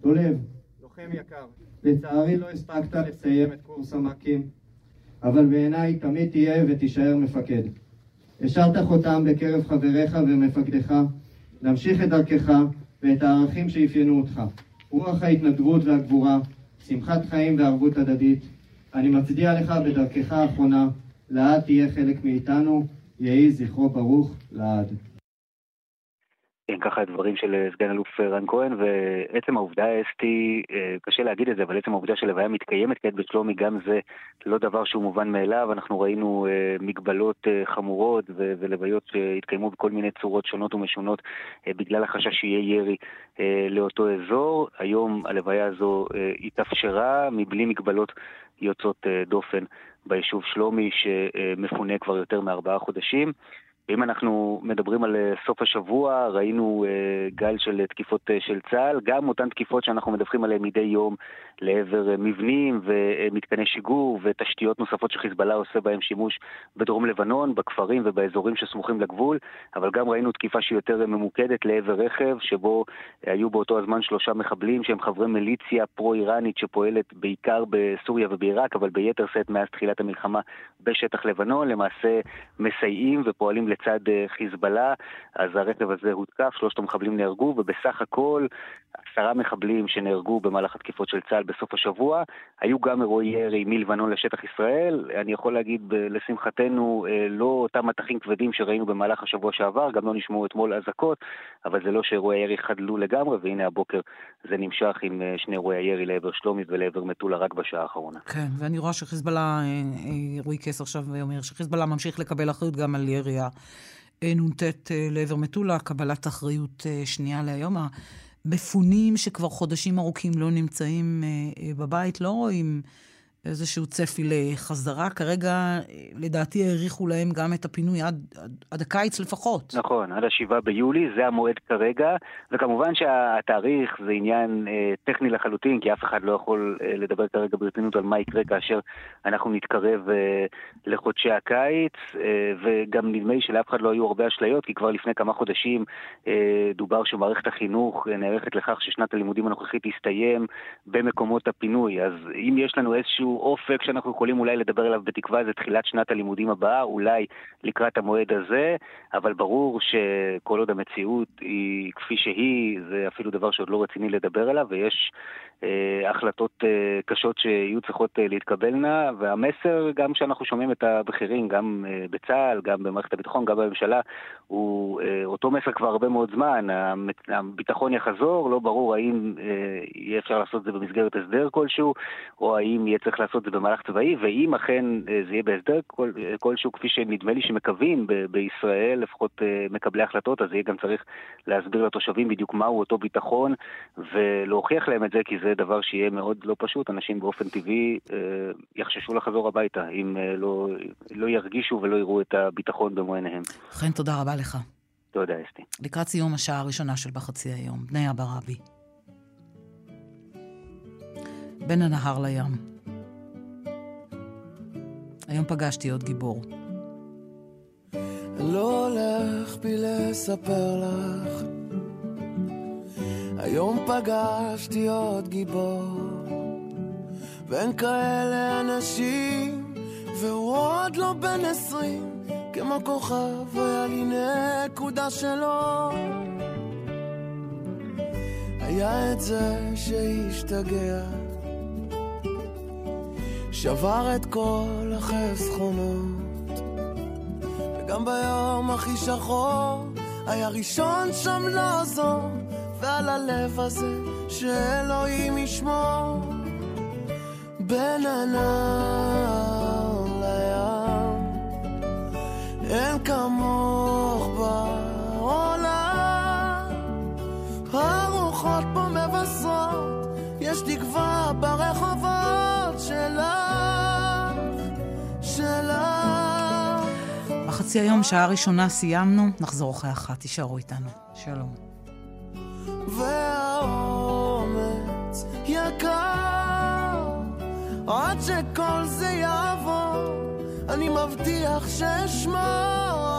דולב, לוחם יקר, לצערי לא הספקת לסיים את קורס המ"כים, אבל בעיניי תמיד תהיה ותישאר מפקד. השארת חותם בקרב חבריך ומפקדיך, להמשיך את דרכך ואת הערכים שאפיינו אותך. רוח ההתנדבות והגבורה, שמחת חיים וערבות הדדית. אני מצדיע לך בדרכך האחרונה, לעד תהיה חלק מאיתנו, יהי זכרו ברוך לעד.
כן, ככה הדברים של אה, סגן אלוף אה, רן כהן, ועצם העובדה, אסתי, אה, קשה להגיד את זה, אבל עצם העובדה שלוויה מתקיימת כעת בשלומי, גם זה לא דבר שהוא מובן מאליו. אנחנו ראינו מגבלות חמורות ולוויות שהתקיימו בכל מיני צורות שונות ומשונות בגלל החשש שיהיה ירי לאותו אזור. היום הלוויה הזו התאפשרה מבלי מגבלות יוצאות דופן ביישוב שלומי, שמפונה כבר יותר מארבעה חודשים. ואם אנחנו מדברים על אה, סוף השבוע, ראינו אה, גל של תקיפות אה, של צה"ל, גם אותן תקיפות שאנחנו מדווחים עליהן מדי יום לעבר מבנים ומתקני שיגור ותשתיות נוספות שחיזבאללה עושה בהן שימוש בדרום לבנון, בכפרים ובאזורים שסמוכים לגבול, אבל גם ראינו תקיפה שהיא יותר ממוקדת לעבר רכב, שבו היו באותו הזמן שלושה מחבלים שהם חברי מיליציה פרו-איראנית שפועלת בעיקר בסוריה ובעיראק, אבל ביתר שאת מאז תחילת המלחמה בשטח לבנון, למעשה מסייעים ופועלים לצד אה, חיזבאללה, אז הרכב הזה הותקף, שלושת המחבלים נהרגו, ובסך הכל עשרה מחבלים שנהרגו במהלך התקיפות של צה"ל בסוף השבוע. היו גם אירועי ירי מלבנון לשטח ישראל. אני יכול להגיד, לשמחתנו, אה, לא אותם מטחים כבדים שראינו במהלך השבוע שעבר, גם לא נשמעו אתמול אזעקות, אבל זה לא שאירועי הירי חדלו לגמרי, והנה הבוקר זה נמשך עם אה, שני אירועי הירי לעבר שלומי ולעבר מטולה רק בשעה האחרונה.
כן, ואני רואה שחיזבאללה, רועי קס עכשיו אומר שחיזבאללה ממשיך לקבל אחריות גם על ירי נ"ט אה, לעבר מטולה, קבלת אחריות אה, שנייה להיום. המפונים שכבר חודשים ארוכים לא נמצאים אה, בבית, לא רואים איזשהו צפי לחזרה. כרגע, לדעתי, האריכו להם גם את הפינוי עד, עד, עד הקיץ לפחות.
נכון, עד השבעה ביולי, זה המועד כרגע, וכמובן שהתאריך זה עניין אה, טכני לחלוטין, כי אף אחד לא יכול אה, לדבר כרגע ברצינות על מה יקרה כאשר אנחנו נתקרב אה, לחודשי הקיץ, אה, וגם נדמה לי שלאף אחד לא היו הרבה אשליות, כי כבר לפני כמה חודשים אה, דובר שמערכת החינוך אה, נערכת לכך ששנת הלימודים הנוכחית תסתיים במקומות הפינוי. אז אם יש לנו איזשהו אופק שאנחנו יכולים אולי לדבר עליו בתקווה זה תחילת שנת הלימודים הבאה, אולי לקראת המועד הזה, אבל ברור שכל עוד המציאות היא כפי שהיא, זה אפילו דבר שעוד לא רציני לדבר עליו, ויש אה, החלטות אה, קשות שיהיו צריכות אה, להתקבלנה, והמסר, גם כשאנחנו שומעים את הבכירים, גם אה, בצה"ל, גם במערכת הביטחון, גם בממשלה, הוא אה, אותו מסר כבר הרבה מאוד זמן, הביטחון יחזור, לא ברור האם אה, יהיה אפשר לעשות את זה במסגרת הסדר כלשהו, או האם יהיה צריך לעשות את זה במהלך צבאי, ואם אכן אה, זה יהיה בהסדר כל, כלשהו, כפי שנדמה לי שמקווים ב- בישראל, לפחות מקבלי החלטות, אז יהיה גם צריך להסביר לתושבים בדיוק מהו אותו ביטחון, ולהוכיח להם את זה, כי זה דבר שיהיה מאוד לא פשוט. אנשים באופן טבעי יחששו לחזור הביתה, אם לא, לא ירגישו ולא יראו את הביטחון במו עיניהם.
חן, תודה רבה לך.
תודה, אסתי.
לקראת סיום השעה הראשונה של בחצי היום, בני אבא רבי. בין הנהר לים. היום פגשתי עוד גיבור.
לא הולך בי לספר לך, היום פגשתי עוד גיבור. ואין כאלה אנשים, והוא עוד לא בן עשרים, כמו כוכב היה לי נקודה שלו. היה את זה שהשתגע, שבר את כל החסכונות, וגם ביום הכי שחור, היה ראשון שם לעזור, ועל הלב הזה שאלוהים ישמור. בין הנהר אין כמוך בעולם. הרוחות פה מבשרות, יש תקווה ברחובות שלך, שלך.
בחצי היום, שעה ראשונה סיימנו, נחזור אחרי אחת, תישארו איתנו. שלום.
והאומץ יקר, עד שכל זה יעבור, אני מבטיח שאשמור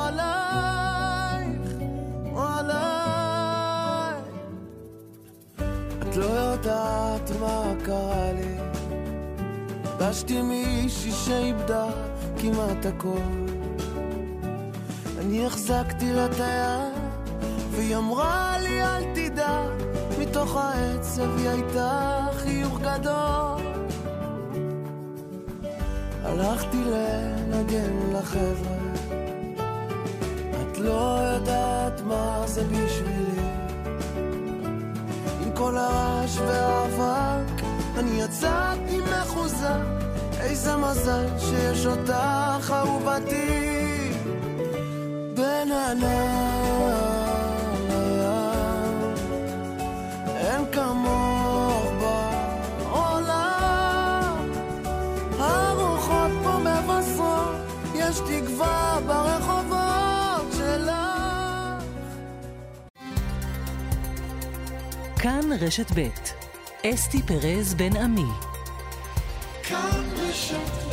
עלייך, עלייך. את לא יודעת מה קרה לי, פגשתי מישהי שאיבדה כמעט הכל. אני החזקתי לה את היד והיא אמרה לי אל תדאג, מתוך העצב היא הייתה חיוך גדול. הלכתי לנגן לחבר'ה, את לא יודעת מה זה בשבילי. עם כל הרעש והאבק, אני יצאתי מחוזק, איזה מזל שיש אותך אהובתי. בין
כאן רשת ב' אסתי פרז בן עמי.
כאן רשת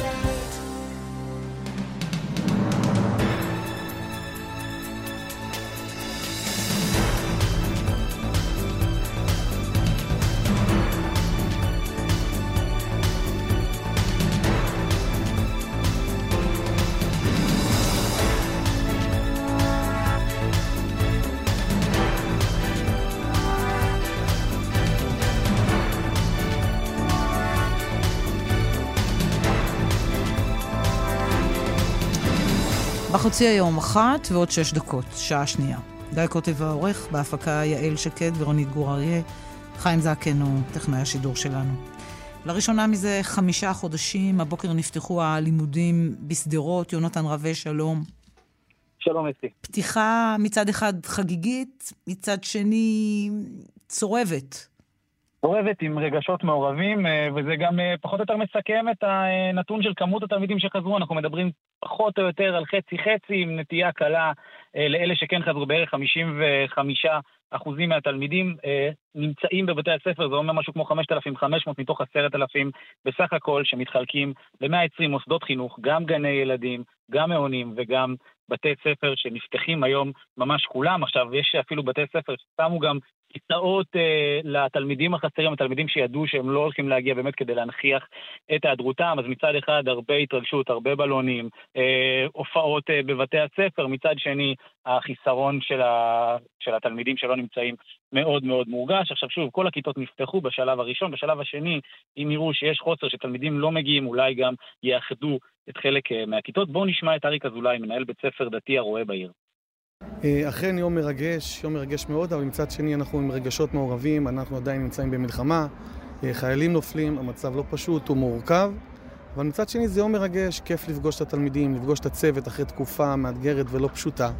בחצי היום אחת ועוד שש דקות, שעה שנייה. גיא קוטב העורך, בהפקה יעל שקד ורונית גור אריה. חיים זקן הוא טכנאי השידור שלנו. לראשונה מזה חמישה חודשים, הבוקר נפתחו הלימודים בשדרות. יונתן רווה, שלום.
שלום אסתי.
פתיחה מצד אחד חגיגית, מצד שני צורבת.
צורבת עם רגשות מעורבים, אה, וזה גם אה, פחות או יותר מסכם את הנתון של כמות התלמידים שחזרו. אנחנו מדברים פחות או יותר על חצי-חצי, עם נטייה קלה אה, לאלה שכן חזרו, בערך 55 אחוזים מהתלמידים נמצאים בבתי הספר, זה אומר משהו כמו 5,500 מתוך 10,000 בסך הכל, שמתחלקים ל-120 מוסדות חינוך, גם גני ילדים, גם מעונים וגם בתי ספר שנפתחים היום ממש כולם. עכשיו, יש אפילו בתי ספר ששמו גם כיסאות אה, לתלמידים החסרים, התלמידים שידעו שהם לא הולכים להגיע באמת כדי להנכיח את היעדרותם, אז מצד אחד הרבה התרגשות, הרבה בלונים, אה, הופעות אה, בבתי הספר, מצד שני החיסרון של, ה, של התלמידים שלא נמצאים מאוד מאוד מורגש. עכשיו שוב, כל הכיתות נפתחו בשלב הראשון, בשלב השני, אם יראו שיש חוסר, שתלמידים לא מגיעים, אולי גם יאחדו את חלק אה, מהכיתות. בואו נשמע את אריק אזולאי, מנהל בית ספר דתי הרואה בעיר.
אה, אכן יום מרגש, יום מרגש מאוד, אבל מצד שני אנחנו עם רגשות מעורבים, אנחנו עדיין נמצאים במלחמה, אה, חיילים נופלים, המצב לא פשוט, הוא מורכב, אבל מצד שני זה יום מרגש, כיף לפגוש את התלמידים, לפגוש את הצוות אחרי תקופה מאתגרת ולא פשוטה.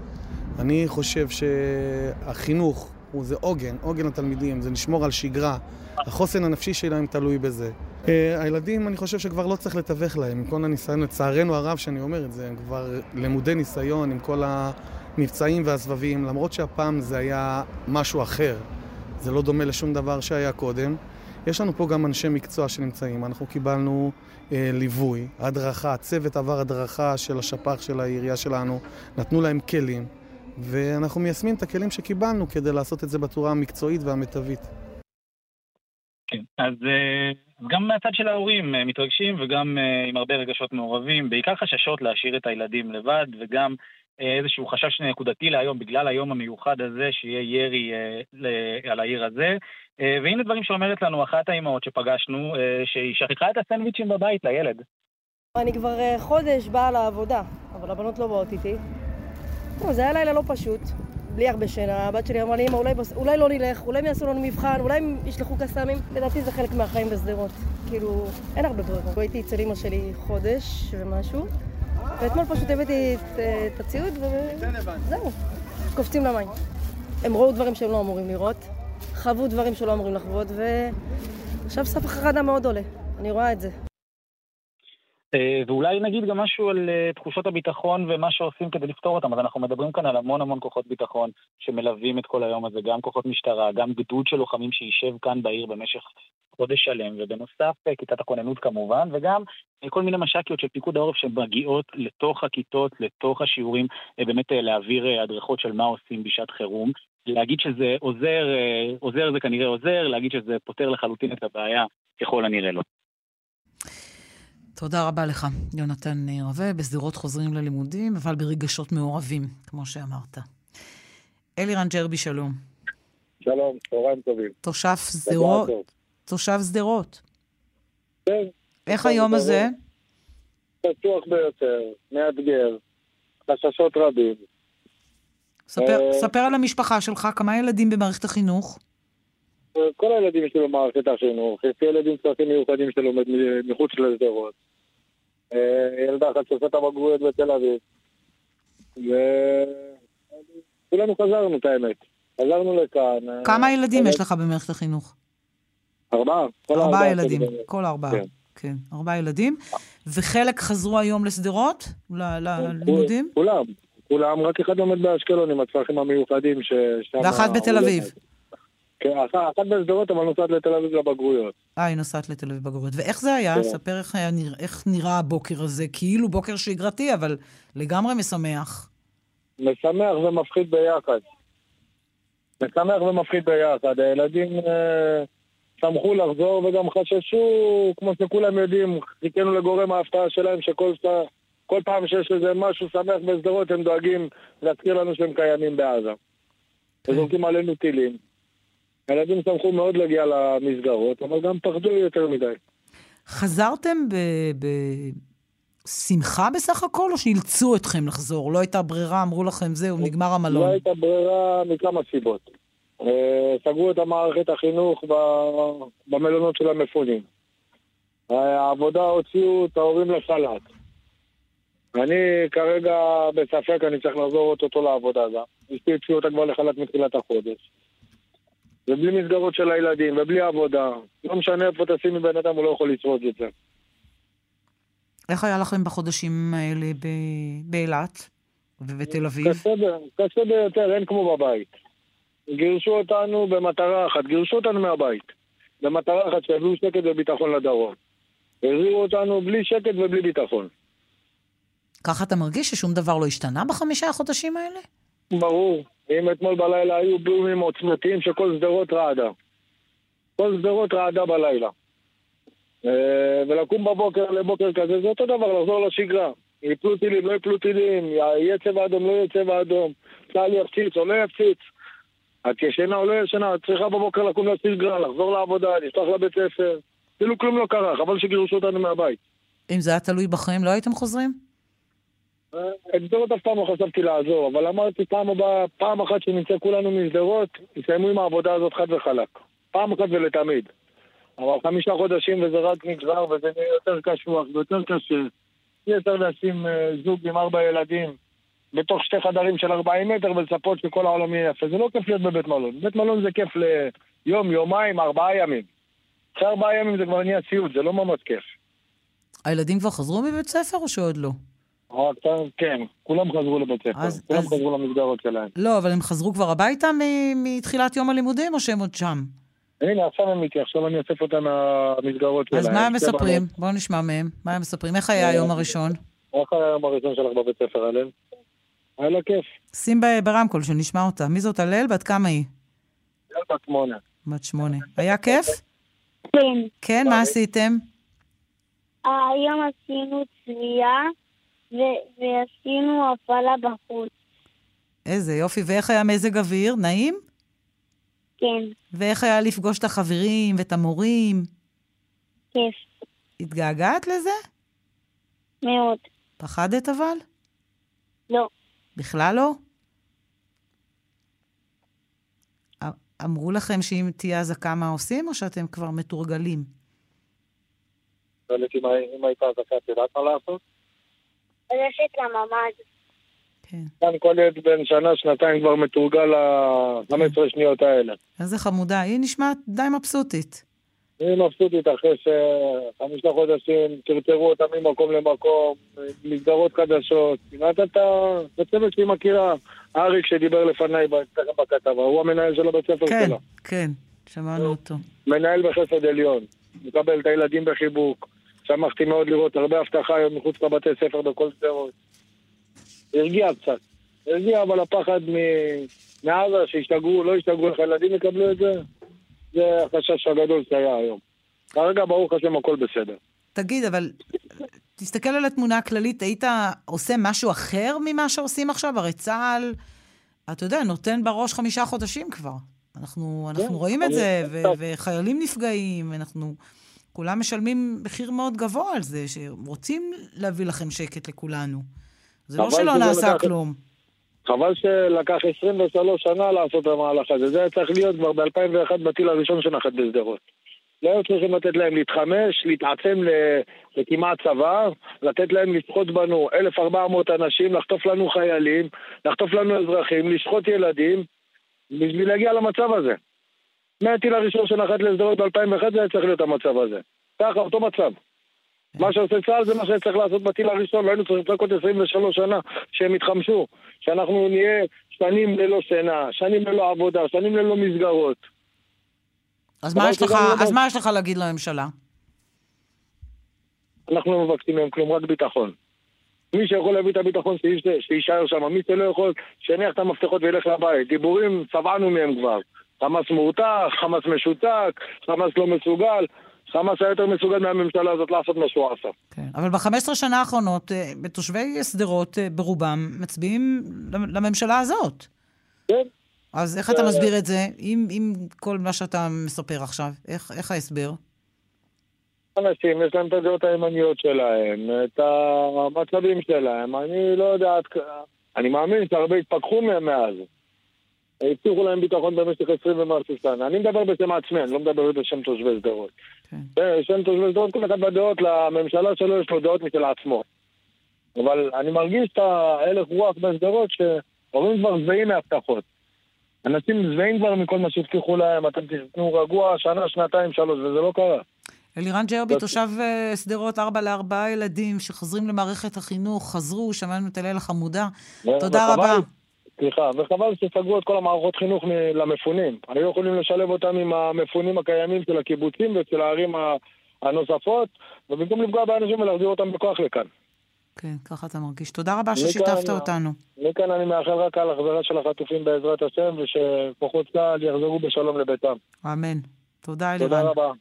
אני חושב שהחינוך הוא זה עוגן, עוגן התלמידים, זה לשמור על שגרה, החוסן הנפשי שלהם תלוי בזה. Uh, הילדים, אני חושב שכבר לא צריך לתווך להם, עם כל הניסיון, לצערנו הרב שאני אומר את זה, הם כבר למודי ניסיון עם כל המבצעים והסבבים, למרות שהפעם זה היה משהו אחר, זה לא דומה לשום דבר שהיה קודם. יש לנו פה גם אנשי מקצוע שנמצאים, אנחנו קיבלנו uh, ליווי, הדרכה, צוות עבר הדרכה של השפ"ח של העירייה שלנו, נתנו להם כלים, ואנחנו מיישמים את הכלים שקיבלנו כדי לעשות את זה בצורה המקצועית והמיטבית.
כן, אז גם מהצד של ההורים מתרגשים וגם עם הרבה רגשות מעורבים, בעיקר חששות להשאיר את הילדים לבד וגם איזשהו חשש נקודתי להיום, בגלל היום המיוחד הזה, שיהיה ירי על העיר הזה. והנה דברים שאומרת לנו אחת האימהות שפגשנו, שהיא שכחה את הסנדוויצ'ים בבית לילד.
אני כבר חודש באה לעבודה, אבל הבנות לא באות איתי. זה היה לילה לא פשוט, בלי הרבה שינה. הבת שלי אמרה לי, אמא, אולי, אולי לא נלך, אולי הם יעשו לנו מבחן, אולי הם ישלחו קסאמים. לדעתי זה חלק מהחיים בשדרות. כאילו, אין הרבה ברירה. הייתי אצל אמא שלי חודש ומשהו, ואתמול פשוט הבאתי את, את הציוד וזהו, קופצים למים. הם ראו דברים שהם לא אמורים לראות, חוו דברים שלא אמורים לחוות, ועכשיו סף החרדה מאוד עולה. אני רואה את זה.
ואולי נגיד גם משהו על תחושות הביטחון ומה שעושים כדי לפתור אותם. אז אנחנו מדברים כאן על המון המון כוחות ביטחון שמלווים את כל היום הזה, גם כוחות משטרה, גם גדוד של לוחמים שישב כאן בעיר במשך חודש שלם, ובנוסף כיתת הכוננות כמובן, וגם כל מיני מש"קיות של פיקוד העורף שמגיעות לתוך הכיתות, לתוך השיעורים, באמת להעביר הדרכות של מה עושים בשעת חירום. להגיד שזה עוזר, עוזר זה כנראה עוזר, להגיד שזה פותר לחלוטין את הבעיה, ככל הנראה לא.
תודה רבה לך, יונתן רווה. בשדרות חוזרים ללימודים, אבל ברגשות מעורבים, כמו שאמרת. אלירן ג'רבי, שלום.
שלום, צהריים טובים.
תושב שדרות. תושב שדרות.
כן.
איך היום הזה?
פתוח ביותר, מאתגר, חששות רבים.
ספר, ספר על המשפחה שלך, כמה ילדים במערכת החינוך?
כל הילדים שלי במערכת החינוך, יש לי ילדים צרכים מיוחדים שלומד מחוץ לשדרות. ילדה אחת שעושה את הבגרויות בתל אביב. וכולנו חזרנו את האמת. חזרנו לכאן.
כמה ילדים יש לך במערכת החינוך?
ארבעה.
ארבעה ילדים, כל ארבעה. כן, ארבעה ילדים. וחלק חזרו היום לשדרות? ללימודים?
כולם. כולם, רק אחד לומד באשקלון עם הצרכים המיוחדים ששם...
ואחת בתל אביב.
כן, אחת בשדרות, אבל נוסעת לתל אביב לבגרויות.
אה, היא נוסעת לתל אביב בגרויות. ואיך זה היה? כן. ספר איך, היה, איך נראה הבוקר הזה. כאילו בוקר שגרתי, אבל לגמרי משמח.
משמח ומפחיד ביחד. משמח ומפחיד ביחד. הילדים אה, שמחו לחזור וגם חששו, כמו שכולם יודעים, חיכינו לגורם ההפתעה שלהם, שכל כל פעם שיש איזה משהו שמח בשדרות, הם דואגים להזכיר לנו שהם קיימים בעזה. וזורקים עלינו טילים. הילדים שמחו מאוד להגיע למסגרות, אבל גם פחדו יותר מדי.
חזרתם בשמחה ב... בסך הכל, או שאילצו אתכם לחזור? לא הייתה ברירה, אמרו לכם, זהו, נגמר המלון.
לא הייתה ברירה מכמה סיבות. סגרו את המערכת החינוך במלונות של המפונים. העבודה הוציאו את ההורים לסלט. אני כרגע בספק, אני צריך לחזור אותו לעבודה גם. אשתי הציעו אותה כבר לחל"ת מתחילת החודש. ובלי מסגרות של הילדים, ובלי עבודה. לא משנה איפה תשימי בן אדם, הוא לא יכול לשרוד את זה.
איך היה לכם בחודשים האלה באילת ובתל אביב?
קשה, קשה ביותר, אין כמו בבית. גירשו אותנו במטרה אחת, גירשו אותנו מהבית. במטרה אחת שיביאו שקט וביטחון לדרום. החזירו אותנו בלי שקט ובלי ביטחון.
ככה אתה מרגיש ששום דבר לא השתנה בחמישה החודשים האלה?
ברור. אם אתמול בלילה היו בומים עוצמתיים שכל שדרות רעדה. כל שדרות רעדה בלילה. ולקום בבוקר לבוקר כזה זה אותו דבר, לחזור לשגרה. יפלו טילים, לא יפלו טילים, יהיה צבע אדום, לא יהיה צבע אדום, צה"ל יפציץ או לא יפציץ. את ישנה או לא ישנה, את צריכה בבוקר לקום לשגרה, לחזור לעבודה, לפתוח לבית ספר. כאילו כלום לא קרה, חבל שגירשו אותנו מהבית.
אם זה היה תלוי בכם, לא הייתם חוזרים?
את שדרות אף פעם לא חשבתי לעזור, אבל אמרתי פעם הבאה, פעם אחת שנמצא כולנו משדרות, נסיימו עם העבודה הזאת חד וחלק. פעם אחת ולתמיד. אבל חמישה חודשים וזה רק נגזר וזה נהיה יותר קשוח ויותר קשה. אי אפשר לשים זוג עם ארבע ילדים בתוך שתי חדרים של ארבעים מטר ולצפות שכל העולם יהיה יפה. זה לא כיף להיות בבית מלון. בית מלון זה כיף ליום, יומיים, ארבעה ימים. אחרי ארבעה ימים זה כבר נהיה סיוט, זה לא ממש כיף.
הילדים כבר חזרו מבית ספר או שעוד לא?
כן, כולם חזרו לבית ספר, אז, כולם אז... חזרו למסגרות שלהם.
לא, אבל הם חזרו כבר הביתה מתחילת יום הלימודים, או שהם עוד שם?
הנה, עכשיו הם איתי, עכשיו אני אוסף אותם מהמסגרות שלהם.
אז מה הם מספרים? בואו נשמע מהם. מה הם מספרים? איך היה היום הראשון?
איך היה היום הראשון שלך בבית ספר, הלל? היה לה כיף.
שים ברמקול, שנשמע אותה. מי זאת הלל? בת כמה היא?
בת שמונה.
בת שמונה. היה כיף?
כן.
כן, מה עשיתם?
היום עשינו צביעה ו- ועשינו הפעלה בחוץ.
איזה יופי. ואיך היה מזג אוויר? נעים?
כן,
ואיך היה לפגוש את החברים ואת המורים?
כיף
התגעגעת לזה?
מאוד.
פחדת אבל?
לא.
בכלל לא? אמרו לכם שאם תהיה אזעקה מה עושים, או שאתם כבר מתורגלים?
שואלת אם אם הייתה אזעקה, את יודעת מה לעשות?
ללכת לממ"ד.
כאן כל ילד בן שנה, שנתיים כבר מתורגל ל-15 שניות האלה.
איזה חמודה. היא נשמעת די מבסוטית.
היא מבסוטית אחרי שחמישה חודשים טרטרו אותה ממקום למקום, מסגרות חדשות. כמעט אתה בצוות שהיא מכירה. אריק שדיבר לפניי בכתבה, הוא המנהל של הבית ספר
כן,
שלה.
כן, שמענו אותו.
מנהל בחסד עליון. מקבל את הילדים בחיבוק. שמחתי מאוד לראות הרבה הבטחה היום מחוץ לבתי ספר בכל שדרות. הרגיע קצת. הרגיע, אבל הפחד מ- מעזה, שישתגעו, לא ישתגעו, איך הילדים יקבלו את זה, זה החשש הגדול שהיה היום. כרגע, ברוך השם, הכל בסדר.
תגיד, אבל תסתכל על התמונה הכללית, היית עושה משהו אחר ממה שעושים עכשיו? הרי צה"ל, אתה יודע, נותן בראש חמישה חודשים כבר. אנחנו, אנחנו
כן,
רואים את זה, וחיילים נפגעים, אנחנו... כולם משלמים מחיר מאוד גבוה על זה, שרוצים להביא לכם שקט לכולנו. זה לא שלא נעשה
לקח-
כלום.
חבל שלקח 23 שנה לעשות את המהלך הזה. זה היה צריך להיות כבר ב-2001 בטיל הראשון שנחת בשדרות. לא היו צריכים לתת להם להתחמש, להתעצם לכמעט צבא, לתת להם לשחוט בנו 1,400 אנשים, לחטוף לנו חיילים, לחטוף לנו אזרחים, לשחוט ילדים, בשביל להגיע למצב הזה. מהטיל הראשון שנחת לשדרות ב-2001 זה היה צריך להיות המצב הזה. ככה, אותו מצב. מה שעושה צה"ל זה מה שצריך לעשות בטיל הראשון, לא היינו צריכים לחכות 23 שנה שהם יתחמשו, שאנחנו נהיה שנים ללא שינה, שנים ללא עבודה, שנים ללא מסגרות.
אז מה יש לך,
לא-
אז מה יש לך להגיד לממשלה?
אנחנו לא מבקשים מהם כלום, רק ביטחון. מי שיכול להביא את הביטחון שיישאר שם, מי שלא יכול, שיניח את המפתחות וילך לבית. דיבורים, שבענו מהם כבר. חמאס מורתח, חמאס משותק, חמאס לא מסוגל. חמאס היה יותר מסוגל מהממשלה הזאת לעשות מה שהוא עשה.
כן. אבל ב-15 שנה האחרונות, אה, בתושבי שדרות, אה, ברובם, מצביעים לממשלה הזאת.
כן.
אז איך אתה
אה,
מסביר את זה, עם, עם כל מה שאתה מספר עכשיו? איך, איך ההסבר?
אנשים, יש להם את הדעות הימניות שלהם, את המצבים שלהם. אני לא יודע. אני מאמין שהרבה התפכחו מאז. הבטיחו להם ביטחון במשך 20 ומשהו שנה. אני מדבר בשם עצמי, אני לא מדבר בשם תושבי שדרות. בשם תושבי שדרות, כל אחד בדעות, לממשלה שלו יש לו דעות משל עצמו. אבל אני מרגיש את ההלך רוח בשדרות שהורים כבר שבעים מהבטחות. אנשים שבעים כבר מכל מה שהבטיחו להם, אתם תשתנו רגוע שנה, שנתיים, שלוש, וזה לא קרה.
אלירן ג'רבי, תושב אה, שדרות, ארבע לארבעה ילדים שחוזרים למערכת החינוך, חזרו, שמענו את הלל החמודה. תודה
וחבל-
רבה.
סליחה, וחבל שסגרו את כל המערכות חינוך מ- למפונים. היו יכולים לשלב אותם עם המפונים הקיימים של הקיבוצים ושל הערים הנוספות, ובמקום לפגוע באנשים ולהחזיר אותם בכוח לכאן.
כן, ככה אתה מרגיש. תודה רבה
מכאן-
ששיתפת אותנו.
מכאן אני מאחל רק על החזרה של החטופים בעזרת השם, ושכוחות צה"ל יחזרו בשלום לביתם.
אמן. תודה, אלירן.
תודה רבה.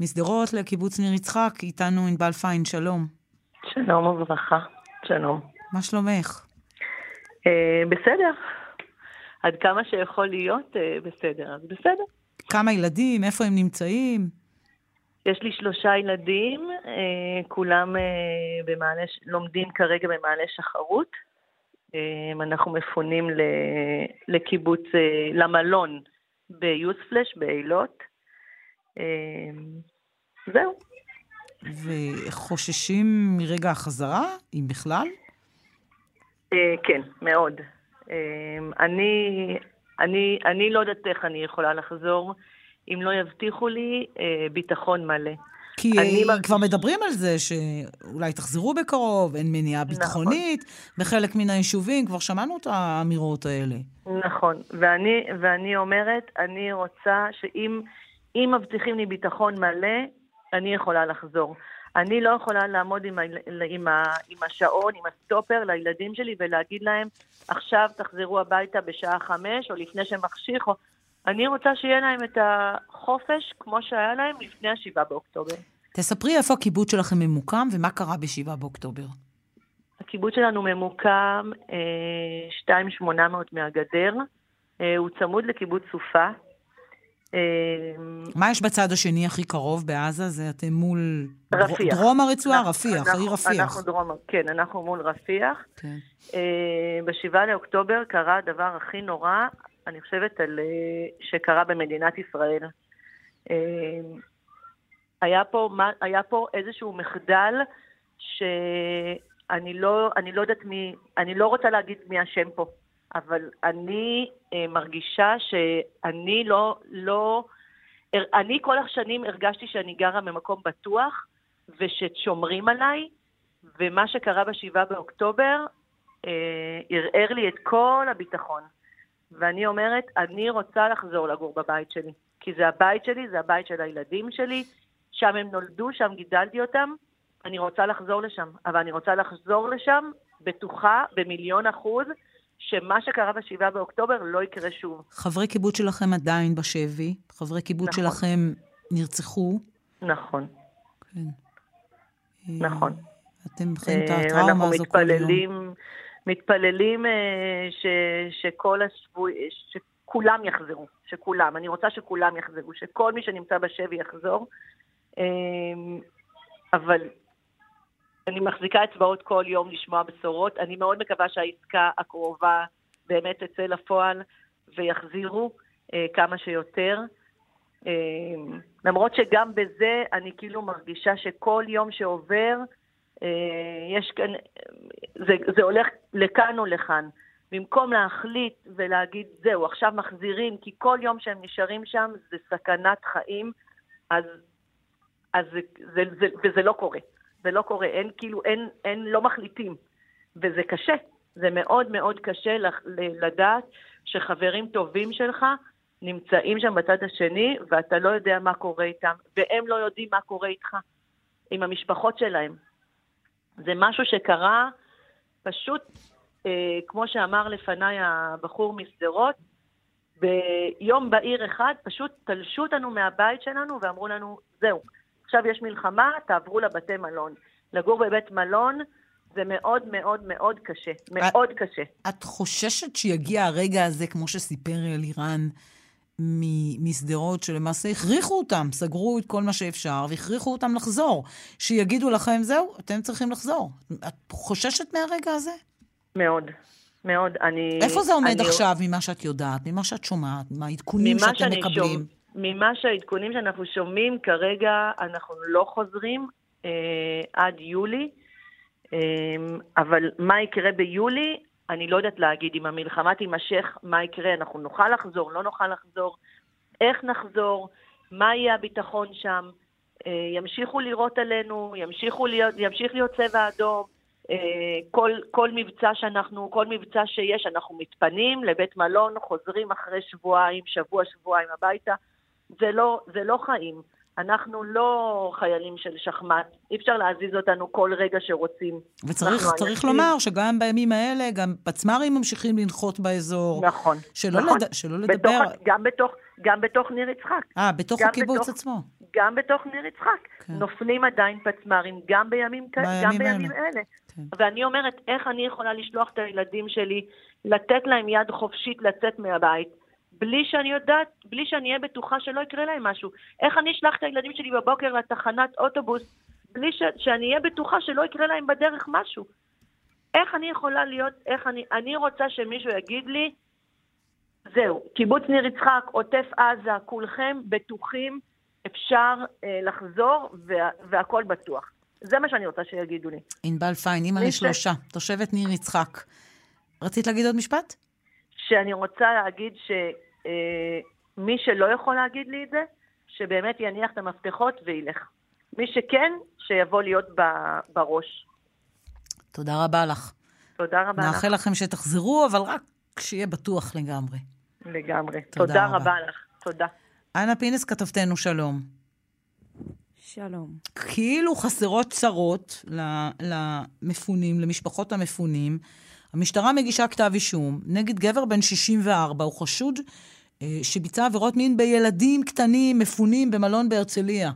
משדרות לקיבוץ ניר יצחק, איתנו ענבל פיין, שלום.
שלום וברכה, שלום.
מה שלומך?
אה, בסדר. עד כמה שיכול להיות אה, בסדר, אז בסדר.
כמה ילדים, איפה הם נמצאים?
יש לי שלושה ילדים, אה, כולם במעלה, לומדים כרגע במעלה שחרות. אנחנו מפונים לקיבוץ, למלון ביוספלש, באילות. זהו.
וחוששים מרגע החזרה, אם בכלל?
אה, כן, מאוד. אה, אני, אני, אני לא יודעת איך אני יכולה לחזור אם לא יבטיחו לי אה, ביטחון מלא.
כי
אני מרגיש-
כבר מדברים על זה שאולי תחזרו בקרוב, אין מניעה
נכון.
ביטחונית. בחלק מן היישובים כבר שמענו את האמירות האלה.
נכון, ואני, ואני אומרת, אני רוצה שאם אם מבטיחים לי ביטחון מלא, אני יכולה לחזור. אני לא יכולה לעמוד עם, ה, עם, ה, עם השעון, עם הסטופר לילדים שלי ולהגיד להם, עכשיו תחזרו הביתה בשעה חמש, או לפני שמחשיך, או... אני רוצה שיהיה להם את חופש כמו שהיה להם לפני ה-7 באוקטובר.
תספרי איפה הקיבוץ שלכם ממוקם ומה קרה ב-7 באוקטובר.
הקיבוץ שלנו ממוקם אה, 2,800 מהגדר, אה, הוא צמוד לקיבוץ סופה. אה,
מה יש בצד השני הכי קרוב בעזה? זה אתם מול...
רפיח.
דרום הרצועה,
אנחנו-
רפיח,
אנחנו-
העיר רפיח.
אנחנו דרום, כן, אנחנו מול רפיח.
כן.
אה, ב-7 לאוקטובר קרה הדבר הכי נורא, אני חושבת, על, אה, שקרה במדינת ישראל. היה פה, היה פה איזשהו מחדל שאני לא, אני לא יודעת מי, אני לא רוצה להגיד מי אשם פה, אבל אני אה, מרגישה שאני לא, לא, אני כל השנים הרגשתי שאני גרה במקום בטוח וששומרים עליי, ומה שקרה ב-7 באוקטובר אה, ערער לי את כל הביטחון. ואני אומרת, אני רוצה לחזור לגור בבית שלי. כי זה הבית שלי, זה הבית של הילדים שלי, שם הם נולדו, שם גידלתי אותם, אני רוצה לחזור לשם. אבל אני רוצה לחזור לשם בטוחה במיליון אחוז שמה שקרה ב-7 באוקטובר לא יקרה שוב.
חברי קיבוץ שלכם עדיין בשבי, חברי קיבוץ
נכון.
שלכם נרצחו.
נכון.
כן.
נכון.
אתם חיים את
אה,
הטראומה
אנחנו
הזו כל יום.
מתפללים, מתפללים אה, ש, שכל השבוי, שכולם יחזרו, שכולם. אני רוצה שכולם יחזרו, שכל מי שנמצא בשבי יחזור. אה, אבל אני מחזיקה אצבעות כל יום לשמוע בשורות. אני מאוד מקווה שהעסקה הקרובה באמת תצא לפועל ויחזירו אה, כמה שיותר. אה, למרות שגם בזה אני כאילו מרגישה שכל יום שעובר, אה, יש כאן, זה, זה הולך לכאן או לכאן. במקום להחליט ולהגיד, זהו, עכשיו מחזירים, כי כל יום שהם נשארים שם זה סכנת חיים, אז, אז זה, זה, זה, וזה לא קורה. זה לא קורה, אין כאילו, אין, אין, לא מחליטים. וזה קשה, זה מאוד מאוד קשה לח- לדעת שחברים טובים שלך נמצאים שם בצד השני, ואתה לא יודע מה קורה איתם, והם לא יודעים מה קורה איתך, עם המשפחות שלהם. זה משהו שקרה פשוט, אה, כמו שאמר לפניי הבחור משדרות, ביום בהיר אחד פשוט תלשו אותנו מהבית שלנו ואמרו לנו, זהו, עכשיו יש מלחמה, תעברו לבתי מלון. לגור בבית מלון זה מאוד מאוד מאוד קשה, מאוד קשה.
את חוששת שיגיע הרגע הזה, כמו שסיפר אלירן משדרות, שלמעשה הכריחו אותם, סגרו את כל מה שאפשר, והכריחו אותם לחזור. שיגידו לכם, זהו, אתם צריכים לחזור. את חוששת מהרגע הזה?
מאוד, מאוד. אני...
איפה זה עומד
אני-
עכשיו, ממה שאת יודעת, ממה שאת שומעת, מהעדכונים שאתם מקבלים?
שומע- ממה שהעדכונים שאנחנו שומעים, כרגע אנחנו לא חוזרים אה, עד יולי, אה, אבל מה יקרה ביולי, אני לא יודעת להגיד. אם המלחמה תימשך, מה יקרה? אנחנו נוכל לחזור, לא נוכל לחזור, איך נחזור, מה יהיה הביטחון שם, אה, ימשיכו לירות עלינו, ימשיכו להיות, ימשיך להיות צבע אדום. אה, כל, כל מבצע שאנחנו, כל מבצע שיש, אנחנו מתפנים לבית מלון, חוזרים אחרי שבועיים, שבוע, שבועיים הביתה. זה לא, זה לא חיים. אנחנו לא חיילים של שחמט, אי אפשר להזיז אותנו כל רגע שרוצים.
וצריך צריך
אנשים-
לומר שגם בימים האלה, גם פצמ"רים ממשיכים לנחות באזור.
נכון.
שלא,
נכון.
לד... שלא
בתוך
לדבר...
ה- גם, בתוך, גם בתוך ניר יצחק.
אה, בתוך הקיבוץ
בתוך-
עצמו.
גם בתוך ניר יצחק.
כן.
נופלים עדיין פצמ"רים, גם בימים,
בימים
גם בימים
האלה.
אלה.
כן.
ואני אומרת, איך אני יכולה לשלוח את הילדים שלי, לתת להם יד חופשית לצאת מהבית, בלי שאני יודעת, בלי שאני אהיה בטוחה שלא יקרה להם משהו. איך אני אשלח את הילדים שלי בבוקר לתחנת אוטובוס, בלי ש, שאני אהיה בטוחה שלא יקרה להם בדרך משהו? איך אני יכולה להיות, איך אני, אני רוצה שמישהו יגיד לי, זהו, קיבוץ ניר יצחק, עוטף עזה, כולכם בטוחים, אפשר אה, לחזור וה, והכל בטוח. זה מה שאני רוצה שיגידו לי.
ענבל פיין, אימא
מי ש-
לשלושה, תושבת ניר יצחק. רצית להגיד עוד משפט?
שאני רוצה להגיד שמי שלא יכול להגיד לי את זה, שבאמת יניח את המפתחות וילך. מי שכן, שיבוא להיות ב- בראש.
תודה רבה לך.
תודה רבה לך.
נאחל לכם שתחזרו, אבל רק כשיהיה בטוח לגמרי.
לגמרי.
תודה
תודה
רבה.
רבה לך. תודה.
אנה פינס, כתבתנו, שלום.
שלום.
כאילו חסרות צרות למפונים, למשפחות המפונים. המשטרה מגישה כתב אישום נגד גבר בן 64, הוא חשוד שביצע עבירות מין בילדים קטנים מפונים במלון בהרצליה.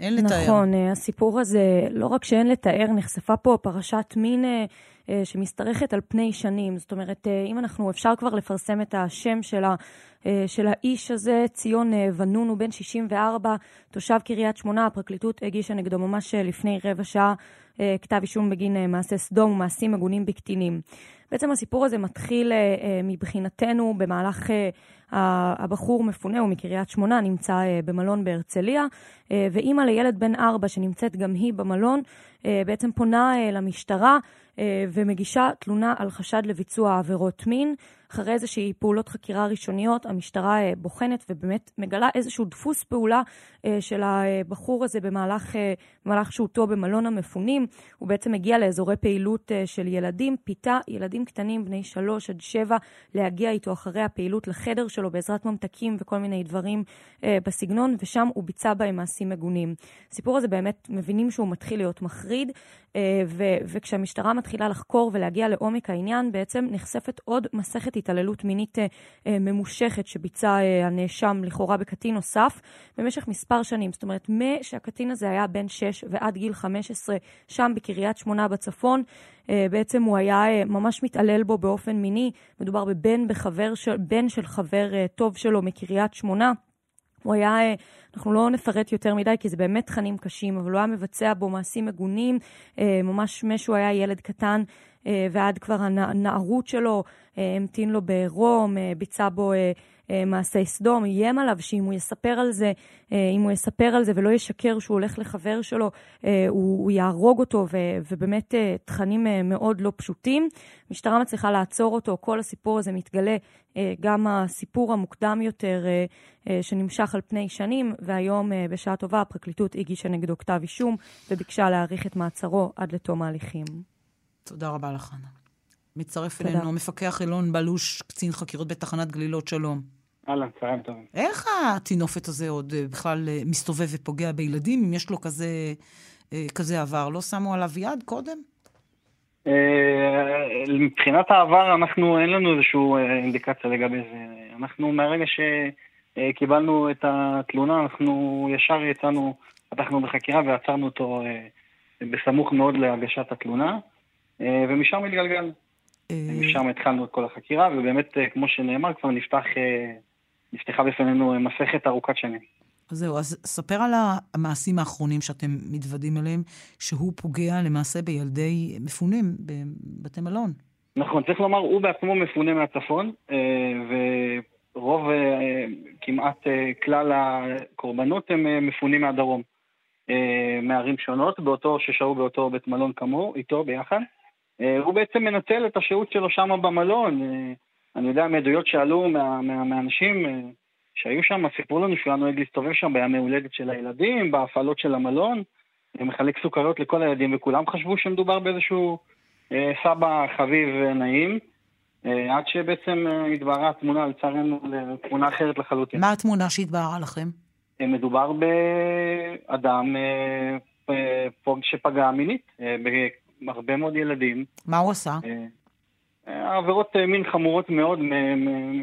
אין לתאר.
נכון, אה, הסיפור הזה, לא רק שאין לתאר, נחשפה פה פרשת מין אה, אה, שמשתרכת על פני שנים. זאת אומרת, אה, אם אנחנו, אפשר כבר לפרסם את השם של, ה, אה, של האיש הזה, ציון אה, ונון, הוא בן 64, תושב קריית שמונה, הפרקליטות הגישה נגדו ממש אה, לפני רבע שעה אה, כתב אישום בגין אה, מעשה סדום ומעשים מגונים בקטינים. בעצם הסיפור הזה מתחיל אה, אה, מבחינתנו במהלך... אה, הבחור מפונה, הוא מקריית שמונה, נמצא במלון בהרצליה, ואימא לילד בן ארבע שנמצאת גם היא במלון, בעצם פונה אה, למשטרה אה, ומגישה תלונה על חשד לביצוע עבירות מין. אחרי איזושהי פעולות חקירה ראשוניות, המשטרה אה, בוחנת ובאמת מגלה איזשהו דפוס פעולה אה, של הבחור הזה במהלך, אה, במהלך שהותו במלון המפונים. הוא בעצם הגיע לאזורי פעילות אה, של ילדים, פיתה ילדים קטנים בני שלוש עד שבע להגיע איתו אחרי הפעילות לחדר שלו בעזרת ממתקים וכל מיני דברים אה, בסגנון, ושם הוא ביצע בהם מעשים מגונים. הסיפור הזה באמת, מבינים שהוא מתחיל להיות מחריד, אה, ו- וכשהמשטרה מתחילה לחקור ולהגיע לעומק העניין, בעצם נחשפת עוד מסכת התעללות מינית אה, אה, ממושכת שביצע הנאשם לכאורה בקטין נוסף במשך מספר שנים. זאת אומרת, משהקטין הזה היה בן 6 ועד גיל 15, שם בקריית שמונה בצפון, בעצם הוא היה ממש מתעלל בו באופן מיני. מדובר בבן בחבר של, בן של חבר טוב שלו מקריית שמונה. הוא היה, אה, אנחנו לא נפרט יותר מדי, כי זה באמת תכנים קשים, אבל הוא היה מבצע בו מעשים מגונים, אה, ממש משהו היה ילד קטן, אה, ועד כבר הנערות שלו, המתין לו בעירום, ביצע בו מעשי סדום, איים עליו שאם הוא יספר על זה, אם הוא יספר על זה ולא ישקר שהוא הולך לחבר שלו, הוא, הוא יהרוג אותו, ו, ובאמת תכנים מאוד לא פשוטים. המשטרה מצליחה לעצור אותו, כל הסיפור הזה מתגלה, גם הסיפור המוקדם יותר שנמשך על פני שנים, והיום בשעה טובה הפרקליטות הגישה נגדו כתב אישום וביקשה להאריך את מעצרו עד לתום ההליכים.
תודה רבה לך, חנה. מצטרף אלינו המפקח אילון בלוש, קצין חקירות בתחנת גלילות, שלום.
אהלן, צהריים טובים.
איך הטינופת הזה עוד בכלל מסתובב ופוגע בילדים, אם יש לו כזה, כזה עבר? לא שמו עליו יד קודם?
מבחינת העבר, אנחנו, אין לנו איזושהי אינדיקציה לגבי זה. אנחנו, מהרגע שקיבלנו את התלונה, אנחנו ישר יצאנו, פתחנו בחקירה ועצרנו אותו בסמוך מאוד להגשת התלונה. ומשם התגלגלנו. משם התחלנו את כל החקירה, ובאמת, כמו שנאמר, כבר נפתח, נפתחה בפנינו מסכת ארוכת שנים.
זהו, אז ספר על המעשים האחרונים שאתם מתוודים אליהם, שהוא פוגע למעשה בילדי מפונים בבתי מלון.
נכון, צריך לומר, הוא בעצמו מפונה מהצפון, ורוב, כמעט כלל הקורבנות הם מפונים מהדרום, מערים שונות, באותו, ששהו באותו בית מלון כמוהו, איתו ביחד. הוא בעצם מנצל את השהות שלו שם במלון. אני יודע מעדויות שעלו מה, מה, מהאנשים שהיו שם, סיפרו לנו שהוא היה נוהג להסתובב שם בימי הולדת של הילדים, בהפעלות של המלון, ומחלק סוכריות לכל הילדים, וכולם חשבו שמדובר באיזשהו אה, סבא חביב נעים, אה, עד שבעצם התבהרה התמונה, לצערנו, לתמונה אחרת לחלוטין.
מה התמונה שהתבהרה לכם?
מדובר באדם אה, שפגע מינית, הרבה מאוד ילדים.
מה הוא עשה?
עבירות מין חמורות מאוד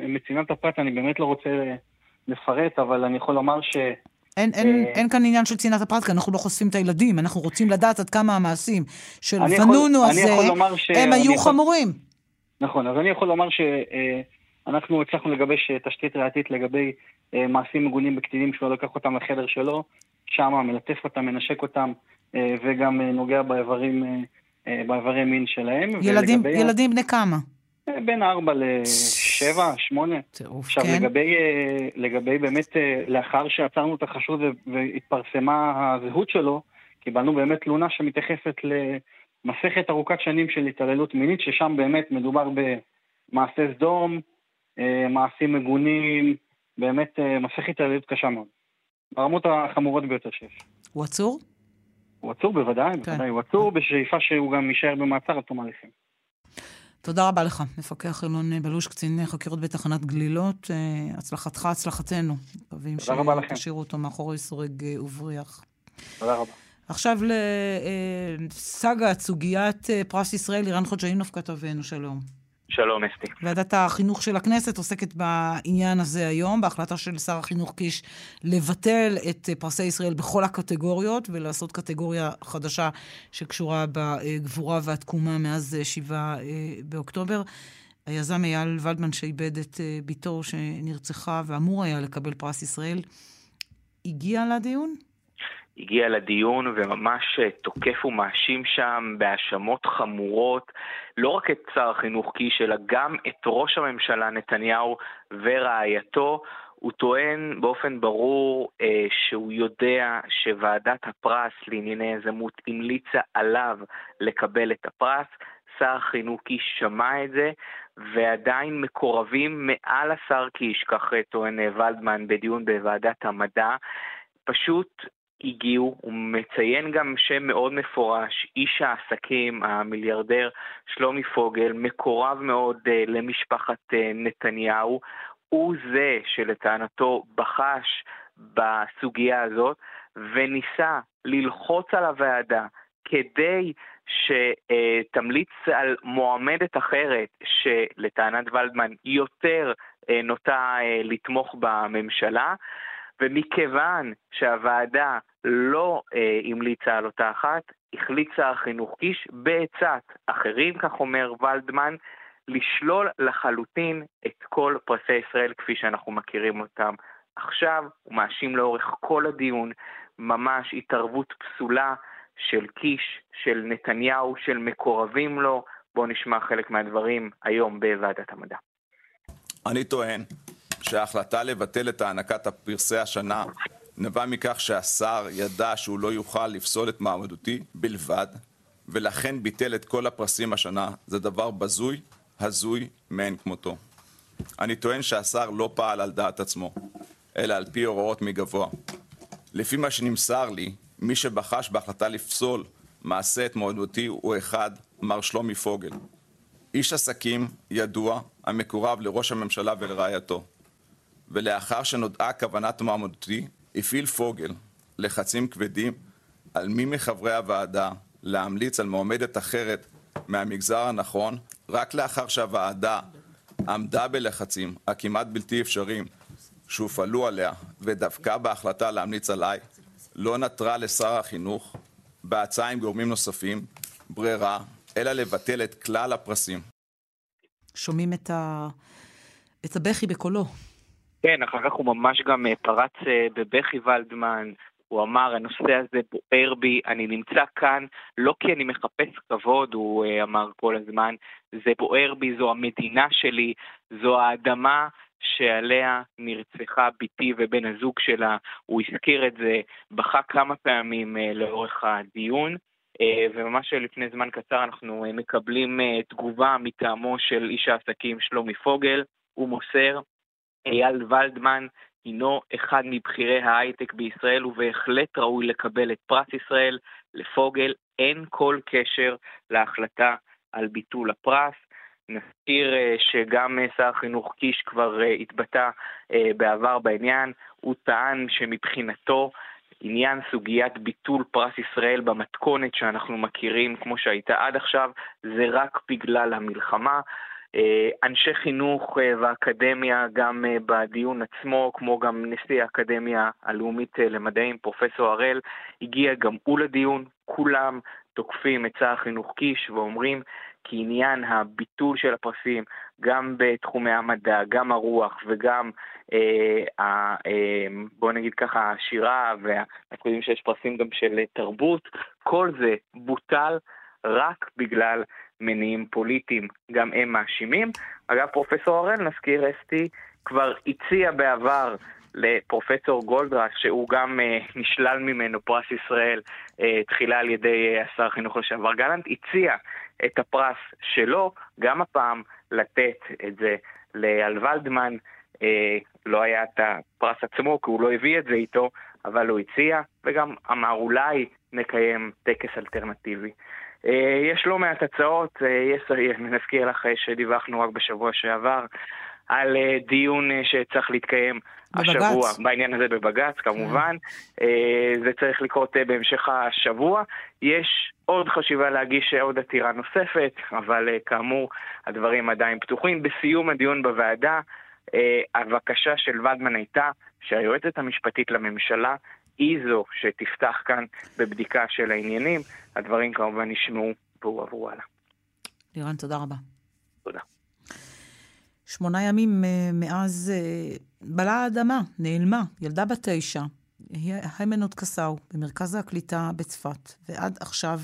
מצנעת הפרט, אני באמת לא רוצה לפרט, אבל אני יכול לומר ש...
אין, אין, אין כאן עניין של צנעת הפרט, כי אנחנו לא חושפים את הילדים, אנחנו רוצים לדעת עד כמה המעשים של פנונו הזה, ש... הם היו יכול... חמורים.
נכון, אז אני יכול לומר שאנחנו הצלחנו לגבש תשתית ראייתית לגבי מעשים מגונים בקטינים שהוא לקח אותם לחדר שלו, שם מלטף אותם, מנשק אותם, וגם נוגע באיברים... באיברי מין שלהם.
ילדים, ילדים בני כמה?
בין ארבע לשבע, שמונה.
טירוף,
עכשיו,
כן.
לגבי, לגבי באמת, לאחר שעצרנו את החשוד והתפרסמה הזהות שלו, קיבלנו באמת תלונה שמתייחסת למסכת ארוכת שנים של התעללות מינית, ששם באמת מדובר במעשה סדום, מעשים מגונים, באמת מסכת התעללות קשה מאוד. ברמות החמורות ביותר שיש.
הוא עצור?
הוא עצור בוודאי, בוודאי. הוא עצור בשאיפה שהוא גם יישאר במעצר עד תום ההליכים.
תודה רבה לך, מפקח אלון בלוש, קצין חקירות בתחנת גלילות. הצלחתך, הצלחתנו. מקווים שתשאירו אותו מאחורי סורג ובריח.
תודה רבה.
עכשיו לסאגה, סוגיית פרס ישראל, לירן חוג'אינוב כתבנו, שלום.
שלום, אסתי.
ועדת החינוך של הכנסת עוסקת בעניין הזה היום, בהחלטה של שר החינוך קיש לבטל את פרסי ישראל בכל הקטגוריות ולעשות קטגוריה חדשה שקשורה בגבורה והתקומה מאז 7 אה, באוקטובר. היזם אייל ולדמן שאיבד את אה, בתו שנרצחה ואמור היה לקבל פרס ישראל, הגיע לדיון?
הגיע לדיון וממש אה, תוקף ומאשים שם בהאשמות חמורות לא רק את שר החינוך קיש, אלא גם את ראש הממשלה נתניהו ורעייתו. הוא טוען באופן ברור אה, שהוא יודע שוועדת הפרס לענייני יזמות המליצה עליו לקבל את הפרס. שר החינוך קיש שמע את זה, ועדיין מקורבים מעל השר קיש, כך טוען אה, ולדמן בדיון בוועדת המדע, פשוט הגיעו, הוא מציין גם שם מאוד מפורש, איש העסקים, המיליארדר שלומי פוגל, מקורב מאוד uh, למשפחת uh, נתניהו, הוא זה שלטענתו בחש בסוגיה הזאת וניסה ללחוץ על הוועדה כדי שתמליץ על מועמדת אחרת שלטענת ולדמן יותר אה, נוטה לתמוך בממשלה. ומכיוון שהוועדה לא אה, המליצה על אותה אחת, החליט שר החינוך קיש בעצת אחרים, כך אומר ולדמן, לשלול לחלוטין את כל פרסי ישראל כפי שאנחנו מכירים אותם עכשיו. הוא מאשים לאורך כל הדיון ממש התערבות פסולה של קיש, של נתניהו, של מקורבים לו. בואו נשמע חלק מהדברים היום בוועדת המדע.
אני טוען שההחלטה לבטל את הענקת פרסי השנה נבע מכך שהשר ידע שהוא לא יוכל לפסול את מעמדותי בלבד, ולכן ביטל את כל הפרסים השנה. זה דבר בזוי, הזוי, מאין כמותו. אני טוען שהשר לא פעל על דעת עצמו, אלא על פי הוראות מגבוה. לפי מה שנמסר לי, מי שבחש בהחלטה לפסול מעשה את מועמדותי הוא אחד, מר שלומי פוגל. איש עסקים ידוע, המקורב לראש הממשלה ולרעייתו. ולאחר שנודעה כוונת מועמדותי, הפעיל פוגל לחצים כבדים על מי מחברי הוועדה להמליץ על מועמדת אחרת מהמגזר הנכון, רק לאחר שהוועדה עמדה בלחצים הכמעט בלתי אפשריים שהופעלו עליה ודווקא בהחלטה להמליץ עליי, לא נותרה לשר החינוך, בהצעה עם גורמים נוספים, ברירה, אלא לבטל את כלל הפרסים.
שומעים את, ה... את הבכי בקולו.
כן, אחר כך הוא ממש גם אה, פרץ אה, בבכי ולדמן, הוא אמר, הנושא הזה בוער בי, אני נמצא כאן לא כי אני מחפש כבוד, הוא אה, אמר כל הזמן, זה בוער בי, זו המדינה שלי, זו האדמה שעליה נרצחה בתי ובן הזוג שלה, הוא הזכיר את זה, בכה כמה פעמים לאורך הדיון. וממש לפני זמן קצר אנחנו מקבלים תגובה מטעמו של איש העסקים שלומי פוגל, הוא מוסר, אייל ולדמן הינו אחד מבכירי ההייטק בישראל ובהחלט ראוי לקבל את פרס ישראל. לפוגל אין כל קשר להחלטה על ביטול הפרס. נזכיר אה, שגם אה, שר החינוך קיש כבר אה, התבטא בעבר בעניין, הוא טען שמבחינתו עניין סוגיית ביטול פרס ישראל במתכונת שאנחנו מכירים כמו שהייתה עד עכשיו זה רק בגלל המלחמה. אה, אנשי חינוך אה, ואקדמיה גם אה, בדיון עצמו, כמו גם נשיא האקדמיה הלאומית למדעים, פרופסור הראל, הגיע גם הוא לדיון, כולם תוקפים את שר החינוך קיש ואומרים כי עניין הביטול של הפרסים, גם בתחומי המדע, גם הרוח וגם, אה, אה, בוא נגיד ככה, השירה, ואנחנו יודעים שיש פרסים גם של תרבות, כל זה בוטל רק בגלל מניעים פוליטיים, גם הם מאשימים. אגב, פרופסור הראל, נזכיר, אסתי, כבר הציע בעבר לפרופסור גולדרק, שהוא גם uh, נשלל ממנו פרס ישראל, uh, תחילה על ידי uh, השר החינוך לשעבר גלנט, הציע את הפרס שלו, גם הפעם לתת את זה לאל ולדמן. Uh, לא היה את הפרס עצמו, כי הוא לא הביא את זה איתו, אבל הוא הציע, וגם אמר אולי נקיים טקס אלטרנטיבי. אה, יש לא מעט הצעות, אה, יש, נזכיר לך שדיווחנו רק בשבוע שעבר
על אה, דיון אה, שצריך להתקיים
בבג"ץ.
השבוע, בעניין הזה בבג"ץ כמובן. אה, זה צריך לקרות אה, בהמשך השבוע. יש עוד חשיבה להגיש עוד עתירה נוספת, אבל אה, כאמור, הדברים עדיין פתוחים. בסיום הדיון בוועדה, אה, הבקשה של ודמן הייתה שהיועצת המשפטית לממשלה היא זו שתפתח כאן בבדיקה של העניינים. הדברים כמובן נשמעו והועברו הלאה.
לירן, תודה רבה.
תודה.
שמונה ימים אה, מאז אה, בלעה האדמה, נעלמה, ילדה בת תשע, היימנוט קסאו, במרכז הקליטה בצפת, ועד עכשיו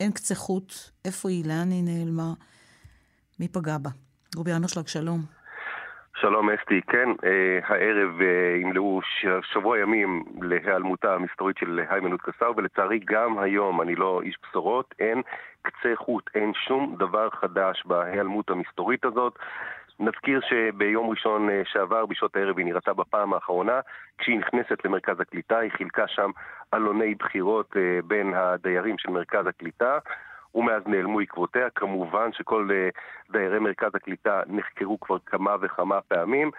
אין קצה חוט, איפה היא, לאן היא נעלמה, מי פגע בה. רובי אמרשלג, שלום.
שלום אסתי, כן, אה, הערב אה, ימלאו שבוע ימים להיעלמותה המסתורית של היימנוט קסאו, ולצערי גם היום, אני לא איש בשורות, אין קצה חוט, אין שום דבר חדש בהיעלמות המסתורית הזאת. נזכיר שביום ראשון אה, שעבר, בשעות הערב, היא נראתה בפעם האחרונה. כשהיא נכנסת למרכז הקליטה, היא חילקה שם עלוני בחירות בין הדיירים של מרכז הקליטה. ומאז נעלמו עקבותיה. כמובן שכל אה, דיירי מרכז הקליטה נחקרו כבר כמה וכמה פעמים,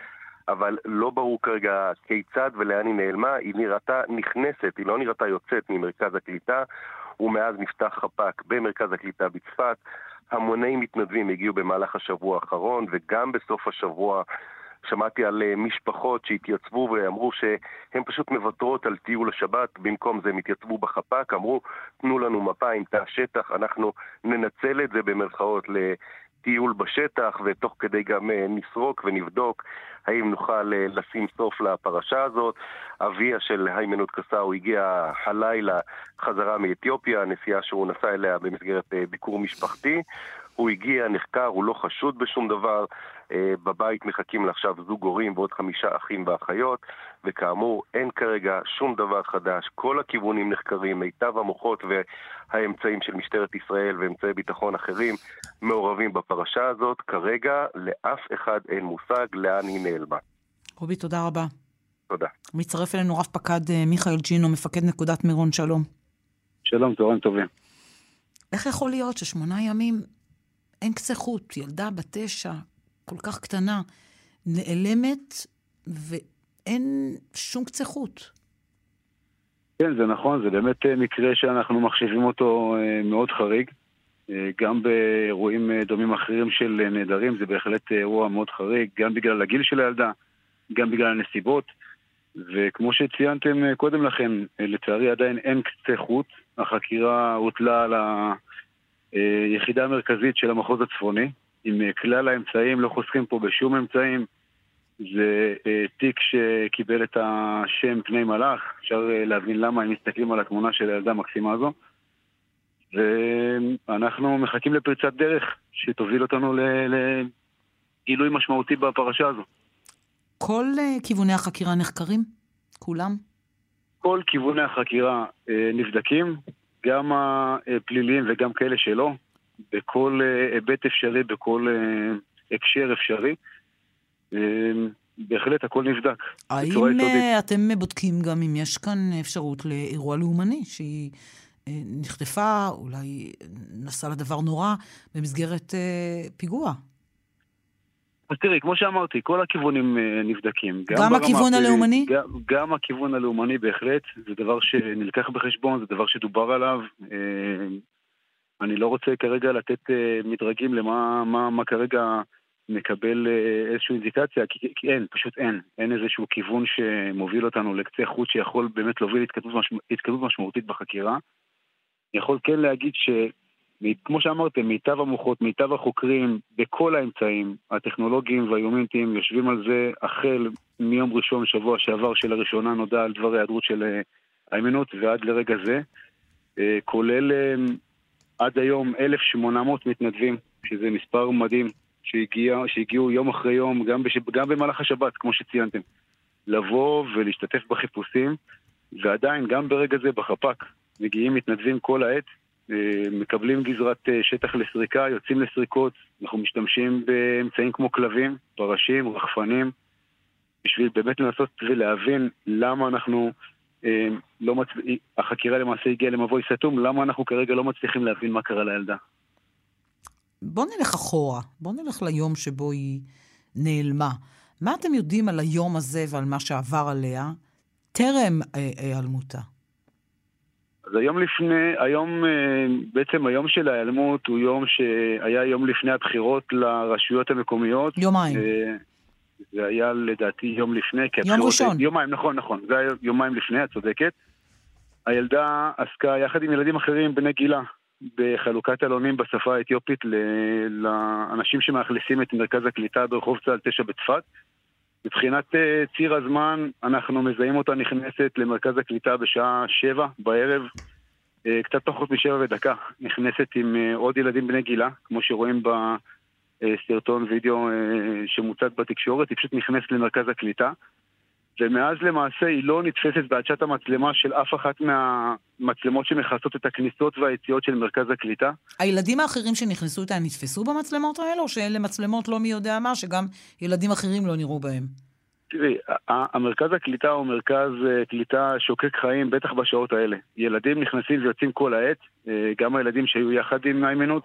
אבל לא ברור כרגע כיצד ולאן היא נעלמה. היא נראתה נכנסת, היא לא נראתה יוצאת ממרכז הקליטה, ומאז נפתח חפ"ק במרכז הקליטה בצפת. המוני מתנדבים הגיעו במהלך השבוע האחרון, וגם בסוף השבוע שמעתי על אה, משפחות שהתייצבו ואמרו שהן פשוט מוותרות על טיול השבת, במקום זה הם התייצבו בחפ"ק, אמרו, תנו לנו מפה עם תא שטח, אנחנו ננצל את זה במרכאות לטיול בשטח, ותוך כדי גם אה, נסרוק ונבדוק האם נוכל אה, לשים סוף לפרשה הזאת. אביה של היימנוט קסאו הגיע הלילה חזרה מאתיופיה, נסיעה שהוא נסע אליה במסגרת ביקור משפחתי. הוא הגיע, נחקר, הוא לא חשוד בשום דבר. אה, בבית מחכים לעכשיו זוג הורים ועוד חמישה אחים ואחיות, וכאמור, אין כרגע שום דבר חדש. כל הכיוונים נחקרים, מיטב המוחות והאמצעים של משטרת ישראל ואמצעי ביטחון אחרים מעורבים בפרשה הזאת. כרגע לאף אחד אין מושג לאן היא נעלמה.
רובי, תודה רבה.
תודה.
מצטרף אלינו רב פקד אה, מיכאל ג'ינו, מפקד נקודת מירון, שלום.
שלום, צהריים טובים.
איך יכול להיות ששמונה ימים אין קצה חוט, ילדה בת תשע, כל כך קטנה, נעלמת ואין שום קצה חוט?
כן, זה נכון, זה באמת אה, מקרה שאנחנו מחשיבים אותו אה, מאוד חריג. אה, גם באירועים דומים אחרים של נעדרים, זה בהחלט אירוע מאוד חריג, גם בגלל הגיל של הילדה, גם בגלל הנסיבות. וכמו שציינתם קודם לכן, לצערי עדיין אין קצה חוט. החקירה הוטלה על היחידה המרכזית של המחוז הצפוני, עם אה, כלל האמצעים, לא חוסכים פה בשום אמצעים. זה אה, תיק שקיבל את השם פני מלאך, אפשר אה, להבין למה הם מסתכלים על התמונה של הילדה המקסימה הזו. ואנחנו מחכים לפריצת דרך שתוביל אותנו ל- לגילוי משמעותי בפרשה הזו.
כל כיווני החקירה נחקרים? כולם?
כל כיווני החקירה אה, נבדקים, גם הפליליים וגם כאלה שלא, בכל אה, היבט אפשרי, בכל אה, הקשר אפשרי. אה, בהחלט הכל נבדק.
האם אתם בודקים גם אם יש כאן אפשרות לאירוע לאומני, שהיא נחטפה, אולי נסעה לדבר נורא, במסגרת פיגוע?
אז תראי, כמו שאמרתי, כל הכיוונים אה, נבדקים.
גם
ברמה
הכיוון
הפלילית,
הלאומני?
גם, גם הכיוון הלאומני בהחלט, זה דבר שנלקח בחשבון, זה דבר שדובר עליו. אה, אני לא רוצה כרגע לתת אה, מדרגים למה מה, מה כרגע נקבל אה, איזושהי אינדיקציה, כי, כי אין, פשוט אין. אין איזשהו כיוון שמוביל אותנו לקצה חוט שיכול באמת להוביל התקדמות, משמע, התקדמות משמעותית בחקירה. אני יכול כן להגיד ש... כמו שאמרתם, מיטב המוחות, מיטב החוקרים, בכל האמצעים הטכנולוגיים והיומינטיים יושבים על זה החל מיום ראשון שבוע שעבר שלראשונה נודע על דבר ההיעדרות של אה, היימנוט ועד לרגע זה, אה, כולל אה, עד היום 1,800 מתנדבים, שזה מספר מדהים, שהגיע, שהגיעו יום אחרי יום, גם, בש, גם במהלך השבת, כמו שציינתם, לבוא ולהשתתף בחיפושים, ועדיין, גם ברגע זה בחפ"ק, מגיעים מתנדבים כל העת, מקבלים גזרת אה, שטח לסריקה, יוצאים לסריקות, אנחנו משתמשים באמצעים כמו כלבים, פרשים, רחפנים, בשביל באמת לנסות ולהבין למה אנחנו אה, לא מצ... החקירה למעשה הגיעה למבוי סתום, למה אנחנו כרגע לא מצליחים להבין מה קרה לילדה.
בוא נלך אחורה, בוא נלך ליום שבו היא נעלמה. מה אתם יודעים על היום הזה ועל מה שעבר עליה טרם היעלמותה?
אז היום לפני, היום, בעצם היום של ההיעלמות הוא יום שהיה יום לפני הבחירות לרשויות המקומיות.
יומיים.
זה היה לדעתי יום לפני,
כי הבחירות... יום ראשון.
יומיים, נכון, נכון. זה היה יומיים לפני, את צודקת. הילדה עסקה יחד עם ילדים אחרים בני גילה בחלוקת עלונים בשפה האתיופית לאנשים שמאכלסים את מרכז הקליטה ברחוב צה"ל 9 בצפת. מבחינת אה, ציר הזמן, אנחנו מזהים אותה נכנסת למרכז הקליטה בשעה 7 בערב, אה, קצת פחות משבע ודקה. נכנסת עם אה, עוד ילדים בני גילה, כמו שרואים בסרטון וידאו שמוצג בתקשורת, היא פשוט נכנסת למרכז הקליטה. ומאז למעשה היא לא נתפסת בעדשת המצלמה של אף אחת מהמצלמות שמכסות את הכניסות והיציאות של מרכז הקליטה.
הילדים האחרים שנכנסו איתה נתפסו במצלמות האלה, או שאלה מצלמות לא מי יודע מה, שגם ילדים אחרים לא נראו בהם?
תראי, המרכז הקליטה הוא מרכז אה, קליטה שוקק חיים, בטח בשעות האלה. ילדים נכנסים ויוצאים כל העת, אה, גם הילדים שהיו יחד עם איימנות.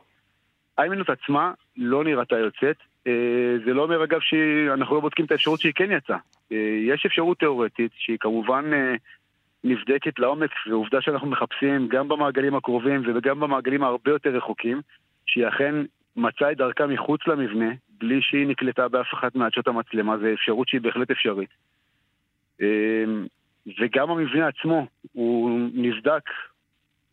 איימנות עצמה לא נראתה יוצאת, אה, זה לא אומר אגב שאנחנו לא בודקים את האפשרות שהיא כן יצאה. אה, יש אפשרות תיאורטית שהיא כמובן אה, נבדקת לעומק, ועובדה שאנחנו מחפשים גם במעגלים הקרובים וגם במעגלים הרבה יותר רחוקים, שהיא אכן מצאה את דרכה מחוץ למבנה, בלי שהיא נקלטה באף אחת מעדשות המצלמה, זו אפשרות שהיא בהחלט אפשרית. וגם המבנה עצמו, הוא נבדק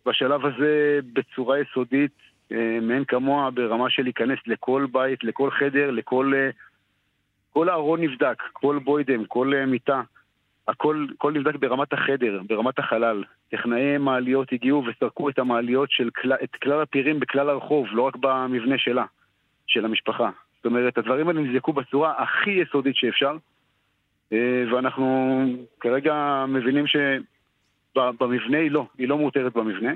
בשלב הזה בצורה יסודית אה, מאין כמוה ברמה של להיכנס לכל בית, לכל חדר, לכל... אה, כל הארון נבדק, כל בוידם, כל אה, מיטה, הכל, הכל נבדק ברמת החדר, ברמת החלל. טכנאי מעליות הגיעו וסרקו את המעליות של כל, את כלל הפירים בכלל הרחוב, לא רק במבנה שלה, של המשפחה. זאת אומרת, הדברים האלה נבדקו בצורה הכי יסודית שאפשר, ואנחנו כרגע מבינים שבמבנה היא לא, היא לא מאותרת במבנה.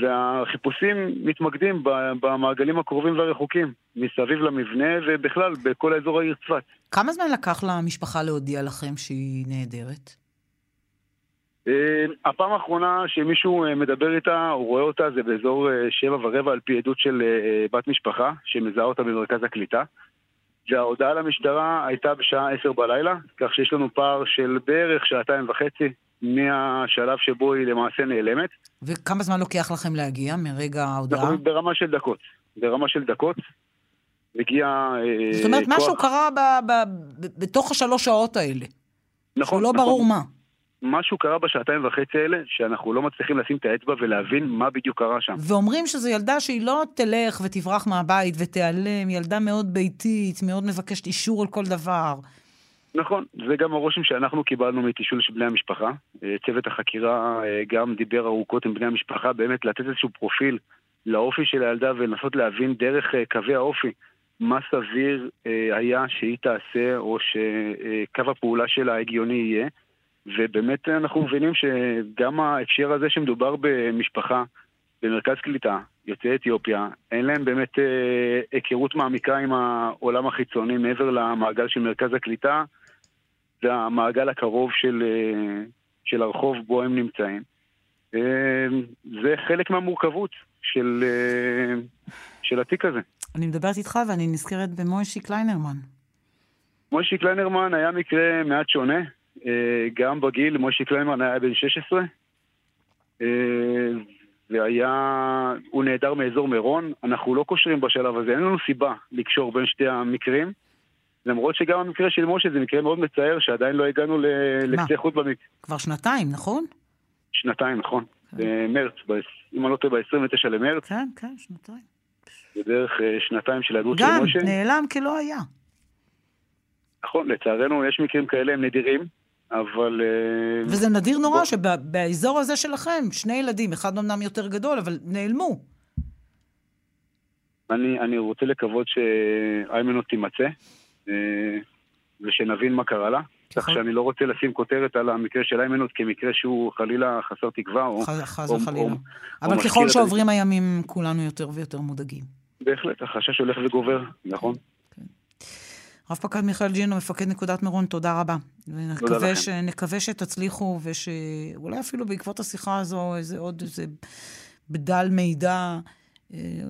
והחיפושים מתמקדים במעגלים הקרובים והרחוקים, מסביב למבנה ובכלל בכל האזור העיר צפת.
כמה זמן לקח למשפחה להודיע לכם שהיא נהדרת?
אה, הפעם האחרונה שמישהו אה, מדבר איתה או רואה אותה זה באזור אה, שבע ורבע על פי עדות של בת משפחה שמזהה אותה במרכז הקליטה. וההודעה למשטרה הייתה בשעה עשר בלילה, כך שיש לנו פער של בערך שעתיים וחצי מהשלב שבו היא למעשה נעלמת.
וכמה זמן לוקח לכם להגיע מרגע ההודעה?
אנחנו ברמה של דקות. ברמה של דקות. הגיע
אה, זאת אומרת, כוח... משהו קרה ב- ב- ב- בתוך השלוש שעות האלה.
נכון.
שלא
נכון.
ברור מה.
משהו קרה בשעתיים וחצי האלה, שאנחנו לא מצליחים לשים את האצבע ולהבין מה בדיוק קרה שם.
ואומרים שזו ילדה שהיא לא תלך ותברח מהבית ותיעלם, ילדה מאוד ביתית, מאוד מבקשת אישור על כל דבר.
נכון, זה גם הרושם שאנחנו קיבלנו מתשאול של בני המשפחה. אה, צוות החקירה אה, גם דיבר ארוכות עם בני המשפחה, באמת לתת איזשהו פרופיל לאופי של הילדה ולנסות להבין דרך אה, קווי האופי מה סביר היה שהיא תעשה או שקו הפעולה שלה הגיוני יהיה. ובאמת אנחנו מבינים שגם ההקשר הזה שמדובר במשפחה במרכז קליטה, יוצאי אתיופיה, אין להם באמת היכרות מעמיקה עם העולם החיצוני מעבר למעגל של מרכז הקליטה. זה המעגל הקרוב של, אה, של הרחוב בו הם נמצאים. אה, זה חלק מהמורכבות של, אה, של התיק הזה.
אני מדברת איתך ואני נזכרת במוישי קליינרמן.
מוישי קליינרמן היה מקרה מעט שונה. גם בגיל, מוישי קליינרמן היה בן 16. והיה, הוא נעדר מאזור מירון. אנחנו לא קושרים בשלב הזה, אין לנו סיבה לקשור בין שתי המקרים. למרות שגם המקרה של משה זה מקרה מאוד מצער, שעדיין לא הגענו לקצה חוט במקרה.
כבר שנתיים, נכון?
שנתיים, נכון. כן. במרץ, אם אני לא טועה, ב-29 למרץ.
כן, כן, שנתיים.
זה בערך אה, שנתיים של היעדרות של משה.
גם, נעלם כלא היה.
נכון, לצערנו יש מקרים כאלה, הם נדירים, אבל... אה,
וזה נדיר נורא בוא... שבאזור הזה שלכם, שני ילדים, אחד אמנם יותר גדול, אבל נעלמו.
אני, אני רוצה לקוות שאיימנות תימצא. אה, ושנבין מה קרה לה. כך שאני לא רוצה לשים כותרת על המקרה של איימנות כמקרה שהוא חלילה חסר תקווה. או,
חס וחלילה. אבל ככל שעוברים הימים, כולנו יותר ויותר מודאגים.
בהחלט, החשש הולך וגובר, נכון. כן.
רב פקד מיכאל ג'ינו, מפקד נקודת מירון, תודה רבה. ונקווה ש... נקווה שתצליחו, ושאולי אפילו בעקבות השיחה הזו, איזה עוד איזה בדל מידע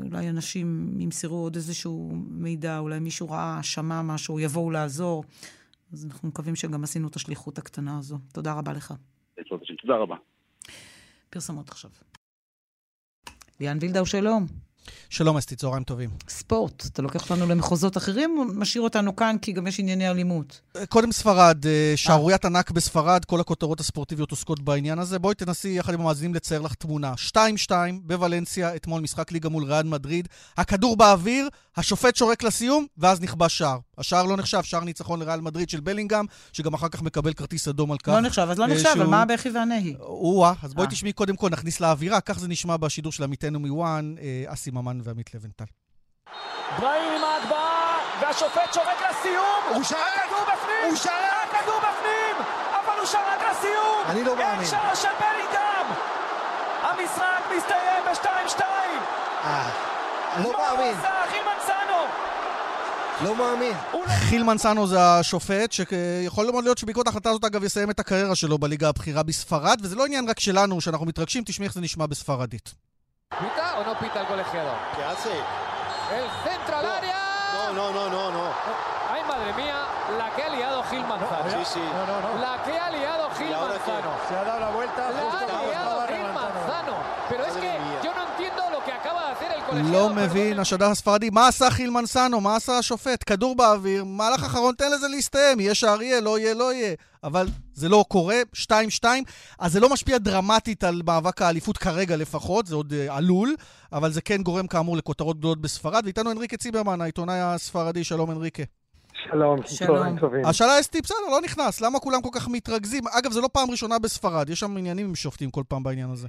אולי אנשים ימסרו עוד איזשהו מידע, אולי מישהו ראה, שמע משהו, יבואו לעזור. אז אנחנו מקווים שגם עשינו את השליחות הקטנה הזו. תודה רבה לך.
תודה רבה.
פרסמות עכשיו. ליאן וילדאו, שלום.
שלום אסתי, צהריים טובים.
ספורט, אתה לוקח אותנו למחוזות אחרים או משאיר אותנו כאן כי גם יש ענייני אלימות?
קודם ספרד, אה, שערוריית ענק בספרד, כל הכותרות הספורטיביות עוסקות בעניין הזה. בואי תנסי יחד עם המאזינים לצייר לך תמונה. 2-2 בוולנסיה, אתמול משחק ליגה מול ריאל מדריד. הכדור באוויר, השופט שורק לסיום, ואז נכבש שער. השער לא נחשב, שער ניצחון לריאל מדריד של בלינגהם, שגם אחר כך מקבל כרטיס אדום על כך.
לא נחשב, אז לא נחשב, אבל מה הבכי והנהי?
או-אה, אז בואי תשמעי קודם כל, נכניס לאווירה, כך זה נשמע בשידור של עמיתנו מוואן, אסי ממן ועמית לבנטל.
בראים עם ההגבהה, והשופט שורק לסיום!
הוא שרק!
הכדור בפנים!
הוא שרק!
הכדור בפנים! אבל הוא שרק לסיום!
אני לא מאמין.
אין שער של בלינגהם! המשחק מסתיים ב-2-2!
אה, לא מאמין.
מה עשה אחי מנסנו?
לא מאמין.
חיל מנסנו זה השופט, שיכול מאוד להיות שבעקבות ההחלטה הזאת, אגב, יסיים את הקריירה שלו בליגה הבכירה בספרד, וזה לא עניין רק שלנו שאנחנו מתרגשים, תשמעי איך זה נשמע בספרדית.
¿Pita o no pita el colegiado?
¿Qué hace?
El centro al área.
No, no, no, no, no.
Ay, madre mía, la que ha liado Gil Manzano.
Sí, sí.
No, no, no. La que ha liado Gil. Manzano.
Se ha dado la vuelta
La
justo
ha
cuando
liado
estaba
Gil
rematando.
Manzano. Pero es
Madre
que
mía.
yo no entiendo lo que acaba de hacer el colegiado.
לא מבין, השדר הספרדי, מה עשה חיל מנסנו? מה עשה השופט? כדור באוויר, מהלך אחרון, תן לזה להסתיים, יהיה שער יהיה, לא יהיה, לא יהיה. אבל זה לא קורה, 2-2, אז זה לא משפיע דרמטית על מאבק האליפות כרגע לפחות, זה עוד uh, עלול, אבל זה כן גורם כאמור לכותרות גדולות בספרד. ואיתנו הנריקה ציברמן, העיתונאי הספרדי, שלום הנריקה.
שלום, צהריים טובים.
השאלה אסתי, בסדר, לא נכנס, למה כולם כל כך מתרכזים? אגב, זה לא פעם ראשונה בספרד, יש שם עניינים עם שופטים כל פעם בעניין הזה.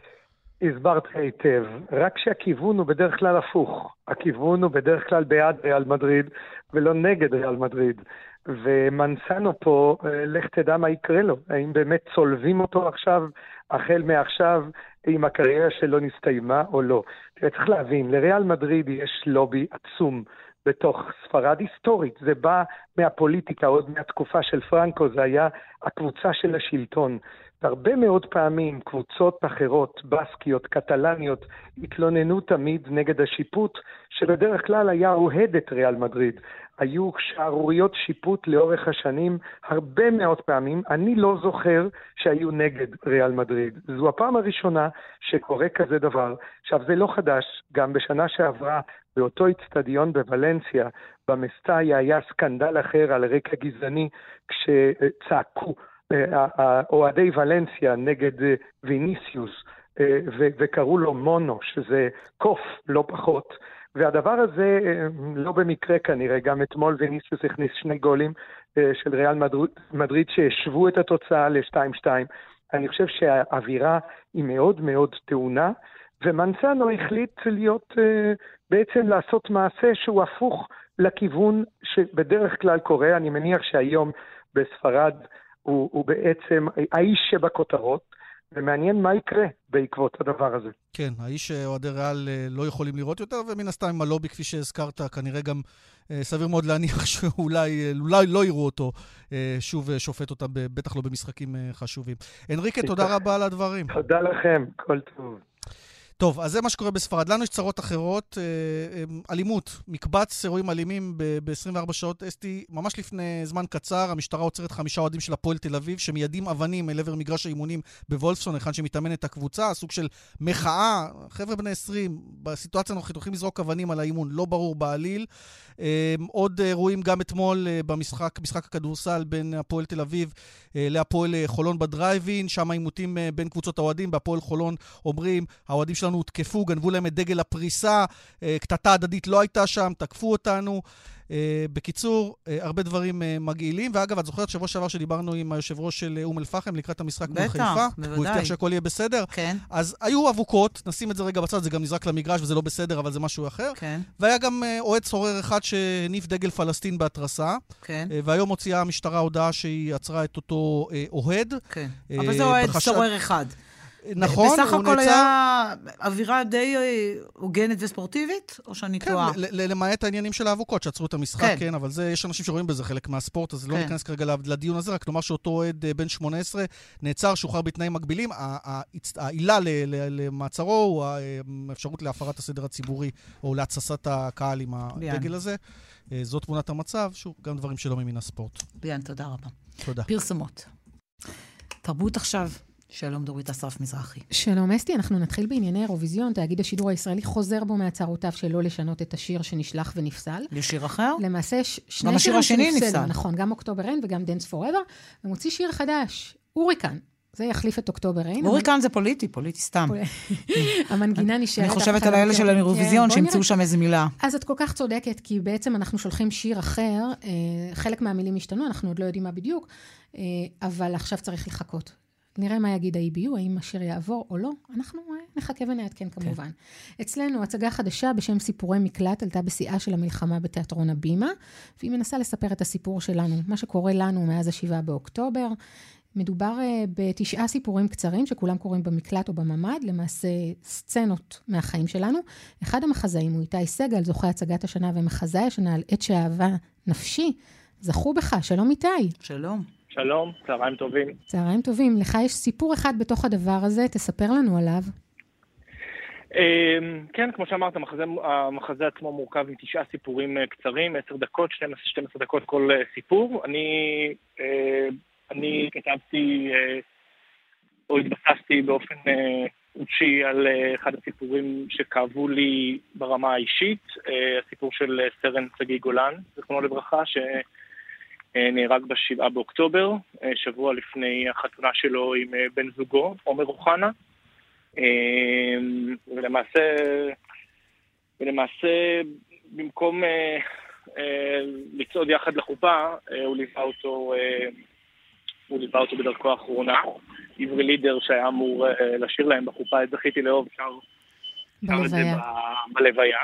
הסברת היטב, רק שהכיוון הוא בדרך כלל הפוך. הכיוון הוא בדרך כלל בעד ריאל מדריד ולא נגד ריאל מדריד. ומנסנו פה, אה, לך תדע מה יקרה לו. האם באמת צולבים אותו עכשיו, החל מעכשיו, אם הקריירה שלו נסתיימה או לא. צריך להבין, לריאל מדריד יש לובי עצום. בתוך ספרד היסטורית. זה בא מהפוליטיקה, עוד מהתקופה של פרנקו, זה היה הקבוצה של השלטון. והרבה מאוד פעמים קבוצות אחרות, בסקיות, קטלניות, התלוננו תמיד נגד השיפוט, שבדרך כלל היה אוהד את ריאל מדריד. היו שערוריות שיפוט לאורך השנים, הרבה מאוד פעמים. אני לא זוכר שהיו נגד ריאל מדריד. זו הפעם הראשונה שקורה כזה דבר. עכשיו, זה לא חדש, גם בשנה שעברה, באותו איצטדיון בוולנסיה, במסטאיה, היה סקנדל אחר על רקע גזעני, כשצעקו אוהדי ולנסיה נגד ויניסיוס, וקראו לו מונו, שזה קוף, לא פחות. והדבר הזה, לא במקרה כנראה, גם אתמול ויניסיוס הכניס שני גולים של ריאל מדריד, מדריד שהשוו את התוצאה ל-2-2. אני חושב שהאווירה היא מאוד מאוד טעונה, ומנסנו החליט להיות, בעצם לעשות מעשה שהוא הפוך לכיוון שבדרך כלל קורה. אני מניח שהיום בספרד הוא, הוא בעצם האיש שבכותרות, ומעניין מה יקרה בעקבות הדבר הזה.
כן, האיש שאוהדי ריאל לא יכולים לראות יותר, ומן הסתם עם הלובי, כפי שהזכרת, כנראה גם סביר מאוד להניח שאולי אולי לא יראו אותו שוב שופט אותם, בטח לא במשחקים חשובים. הנריקה, תודה רבה על הדברים.
תודה לכם, כל טוב.
טוב, אז זה מה שקורה בספרד. לנו יש צרות אחרות. אלימות, מקבץ אירועים אלימים ב-24 שעות. אסתי, ממש לפני זמן קצר, המשטרה עוצרת חמישה אוהדים של הפועל תל אביב, שמיידים אבנים אל עבר מגרש האימונים בוולפסון, היכן שמתאמנת הקבוצה, סוג של מחאה. חבר'ה בני 20, בסיטואציה הנוכחית הולכים לזרוק אבנים על האימון, לא ברור בעליל. עוד אירועים גם אתמול במשחק, משחק הכדורסל בין הפועל תל אביב להפועל חולון בדרייבין, שם העימותים בין קבוצות האוהדים, בהפועל חולון אומרים, האוהדים שלנו הותקפו, גנבו להם את דגל הפריסה, קטטה הדדית לא הייתה שם, תקפו אותנו. בקיצור, הרבה דברים מגעילים. ואגב, את זוכרת שבוע שעבר שדיברנו עם היושב ראש של אום אל-פחם לקראת המשחק מול חיפה?
בטח, בוודאי.
הוא הבטיח שהכל יהיה בסדר.
כן.
אז היו אבוקות, נשים את זה רגע בצד, זה גם נזרק למגרש וזה לא בסדר, אבל זה משהו אחר.
כן.
והיה גם אוהד סורר אחד שהניף דגל פלסטין בהתרסה.
כן.
והיום הוציאה המשטרה הודעה שהיא עצרה את אותו אוהד.
כן. אבל זה אוהד סורר אחד.
נכון,
בסך
הוא
הכל
נעצר...
היה אווירה די אה, הוגנת וספורטיבית, או שאני
כן,
טועה?
ל- למעט העניינים של האבוקות שעצרו את המשחק,
כן.
כן, אבל זה, יש אנשים שרואים בזה חלק מהספורט, אז לא
כן.
ניכנס כרגע לד- לדיון הזה, רק נאמר שאותו אוהד אה, בן 18 נעצר, שוחרר בתנאים מגבילים. העילה למעצרו הוא אה, האפשרות להפרת הסדר הציבורי, או להתססת הקהל עם. הדגל הזה. אה, זו תמונת המצב, שוב, גם דברים שלא ממין הספורט.
ביאן, תודה רבה.
תודה.
פרסומות. תרבות עכשיו. שלום, דורית אסרף מזרחי.
שלום אסתי, אנחנו נתחיל בענייני אירוויזיון. תאגיד השידור הישראלי חוזר בו מהצהרותיו שלא לשנות את השיר שנשלח ונפסל.
יש שיר אחר?
למעשה יש שני
גם השיר השני
שנפסלו,
נפסל.
נכון, גם October Rain וגם Dance Forever, ומוציא שיר חדש, Hurricane. זה יחליף את October Rain.
Hurricane זה פוליטי, פוליטי סתם.
המנגינה נשארת...
אני חושבת על האלה. של האירוויזיון,
כן, בוא
שימצאו. שם איזה מילה.
אז את כל כך צודקת, כי בעצם אנחנו שולחים שיר אחר, אה, חלק מהמילים השתנו, אנחנו עוד לא יודעים מה בדיוק, אה, אבל עכשיו צריך לחכות. נראה מה יגיד ה-EBU, האם השיר יעבור או לא, אנחנו אה, נחכה ונעדכן כמובן. אצלנו הצגה חדשה בשם סיפורי מקלט עלתה בשיאה של המלחמה בתיאטרון הבימה, והיא מנסה לספר את הסיפור שלנו, מה שקורה לנו מאז השבעה באוקטובר. מדובר uh, בתשעה סיפורים קצרים שכולם קורים במקלט או בממ"ד, למעשה סצנות מהחיים שלנו. אחד המחזאים הוא איתי סגל, זוכה הצגת השנה ומחזאי השנה על עת שאהבה נפשי. זכו בך, שלום איתי.
שלום.
שלום, צהריים טובים.
צהריים טובים. לך יש סיפור אחד בתוך הדבר הזה, תספר לנו עליו.
אמ, כן, כמו שאמרת, המחזה, המחזה עצמו מורכב מתשעה סיפורים אה, קצרים, עשר דקות, 12, 12 דקות כל אה, סיפור. אני, אה, אני כתבתי, או התבססתי באופן אישי על אחד הסיפורים שכאבו לי ברמה האישית, הסיפור של סרן שגיא גולן, זיכרונו לברכה, שנהרג בשבעה באוקטובר, אה, שבוע לפני החתונה שלו עם אה, בן זוגו, עומר אוחנה. ולמעשה, ולמעשה במקום אה, אה, לצעוד יחד לחופה, אה, הוא ליווה אותו, אה, הוא ליווה אותו בדרכו האחרונה. עברי לידר שהיה אמור אה, לשיר להם בחופה, את זכיתי לאהוב, שר את זה
בלוויה.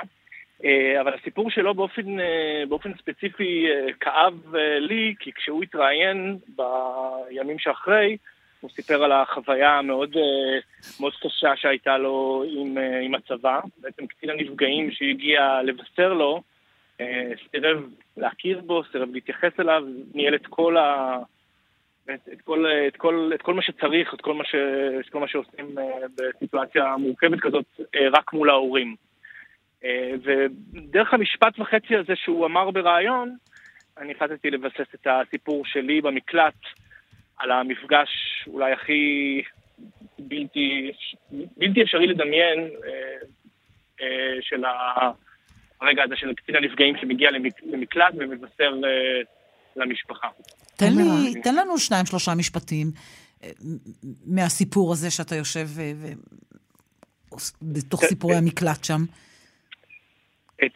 אה, אבל הסיפור שלו באופן, אה, באופן ספציפי אה, כאב לי, כי כשהוא התראיין בימים שאחרי, הוא סיפר על החוויה המאוד מאוד קשה שהייתה לו עם, עם הצבא. בעצם קצין הנפגעים שהגיע לבשר לו, סירב להכיר בו, סירב להתייחס אליו, ניהל את כל ה... את, את, כל, את, כל, את כל מה שצריך, את כל מה, ש, את כל מה שעושים בסיטואציה מורכבת כזאת, רק מול ההורים. אה, ודרך המשפט וחצי הזה שהוא אמר בריאיון, אני החלטתי לבסס את הסיפור שלי במקלט על המפגש אולי הכי בלתי, בלתי אפשרי לדמיין אה, אה, של הרגע הזה של קצין הנפגעים שמגיע למק- למקלט ומבשר אה, למשפחה.
תן, לי, תן לנו שניים, שלושה משפטים מהסיפור הזה שאתה יושב ו... בתוך סיפורי המקלט שם.
את,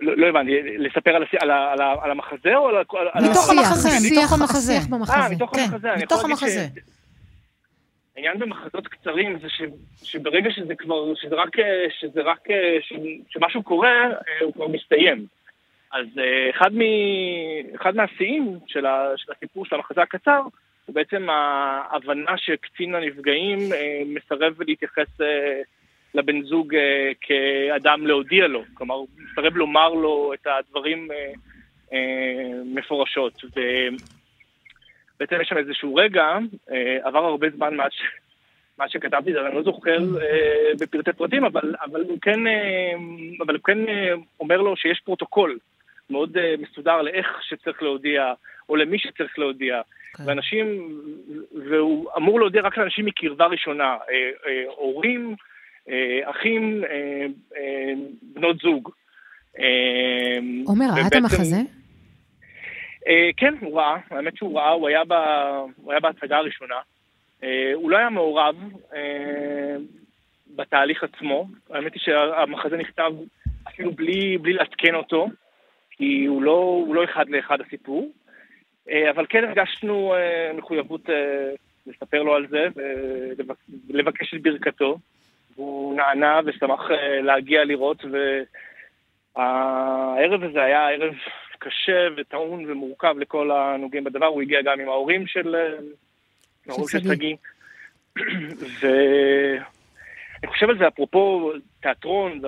לא, לא הבנתי, לספר על, על, על, על המחזה או על, על
מתוך
ה-
המחזה,
השיח-
מתוך המחזה.
השיח במחזה.
אה, מתוך
כן,
המחזה.
מתוך המחזה.
העניין במחזות קצרים זה ש, שברגע שזה כבר, שזה רק, אה, שזה רק, אה, ש, שמשהו קורה, אה, הוא כבר מסתיים. אז אחד, מ, אחד מהשיאים של, ה, של הסיפור של המחזה הקצר, הוא בעצם ההבנה שקצין הנפגעים מסרב להתייחס לבן זוג אה, כאדם להודיע לו. כלומר, הוא מסרב לומר לו את הדברים אה, אה, מפורשות. ו... בעצם יש שם איזשהו רגע, אה, עבר הרבה זמן מאז. מאז שכתבתי זה, אני לא זוכר אה, בפרטי פרטים, אבל, אבל, הוא כן, אה, אבל הוא כן אה, אומר לו שיש פרוטוקול מאוד אה, מסודר לאיך שצריך להודיע, או למי שצריך להודיע. ואנשים, והוא אמור להודיע רק לאנשים מקרבה ראשונה, אה, אה, הורים, אחים, אה, אה, בנות זוג. אה,
עומר, ראה את המחזה?
אה, כן, הוא ראה, האמת שהוא ראה, הוא היה, ב, הוא היה בהצגה הראשונה. אה, הוא לא היה מעורב אה, בתהליך עצמו, האמת היא שהמחזה נכתב אפילו בלי, בלי לעדכן אותו, כי הוא לא, הוא לא אחד לאחד הסיפור, אה, אבל כן הרגשנו אה, מחויבות אה, לספר לו על זה ולבקש את ברכתו. הוא נענה ושמח אה, להגיע לראות, והערב הזה היה ערב קשה וטעון ומורכב לכל הנוגעים בדבר. הוא הגיע גם עם ההורים של, אה, ההורים של שגיא. ואני חושב על זה אפרופו תיאטרון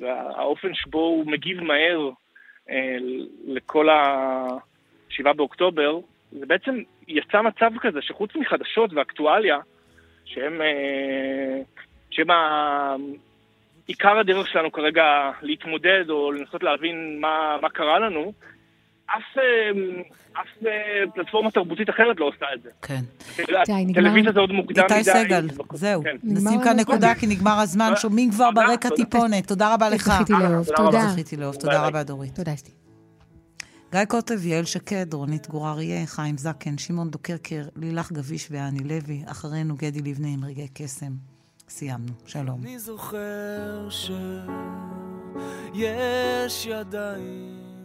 והאופן שבו הוא מגיב מהר אה, לכל ה-7 באוקטובר, זה בעצם יצא מצב כזה שחוץ מחדשות ואקטואליה, שהם, אה, שהם עיקר הדרך שלנו כרגע להתמודד או לנסות להבין מה, מה קרה לנו, אף, אה, אף אה, פלטפורמה תרבותית אחרת לא עושה את זה.
כן.
טלוויזיה זה עוד מוקדם מדי.
איתי סגל, זהו.
כן.
נשים כאן נקודה כי נגמר הזמן. שומעים כבר ברקע טיפונת. תודה רבה לך.
זכיתי לאהוב, תודה.
זכיתי לאהוב, תודה רבה דורית.
תודה אסתי.
גיא קוטב, יעל שקד, רונית גור אריה, חיים זקן, שמעון דוקרקר, לילך גביש ואני לוי, אחרינו גדי לבנה עם רגעי קסם. סיימנו. שלום.
אני זוכר שיש ידיים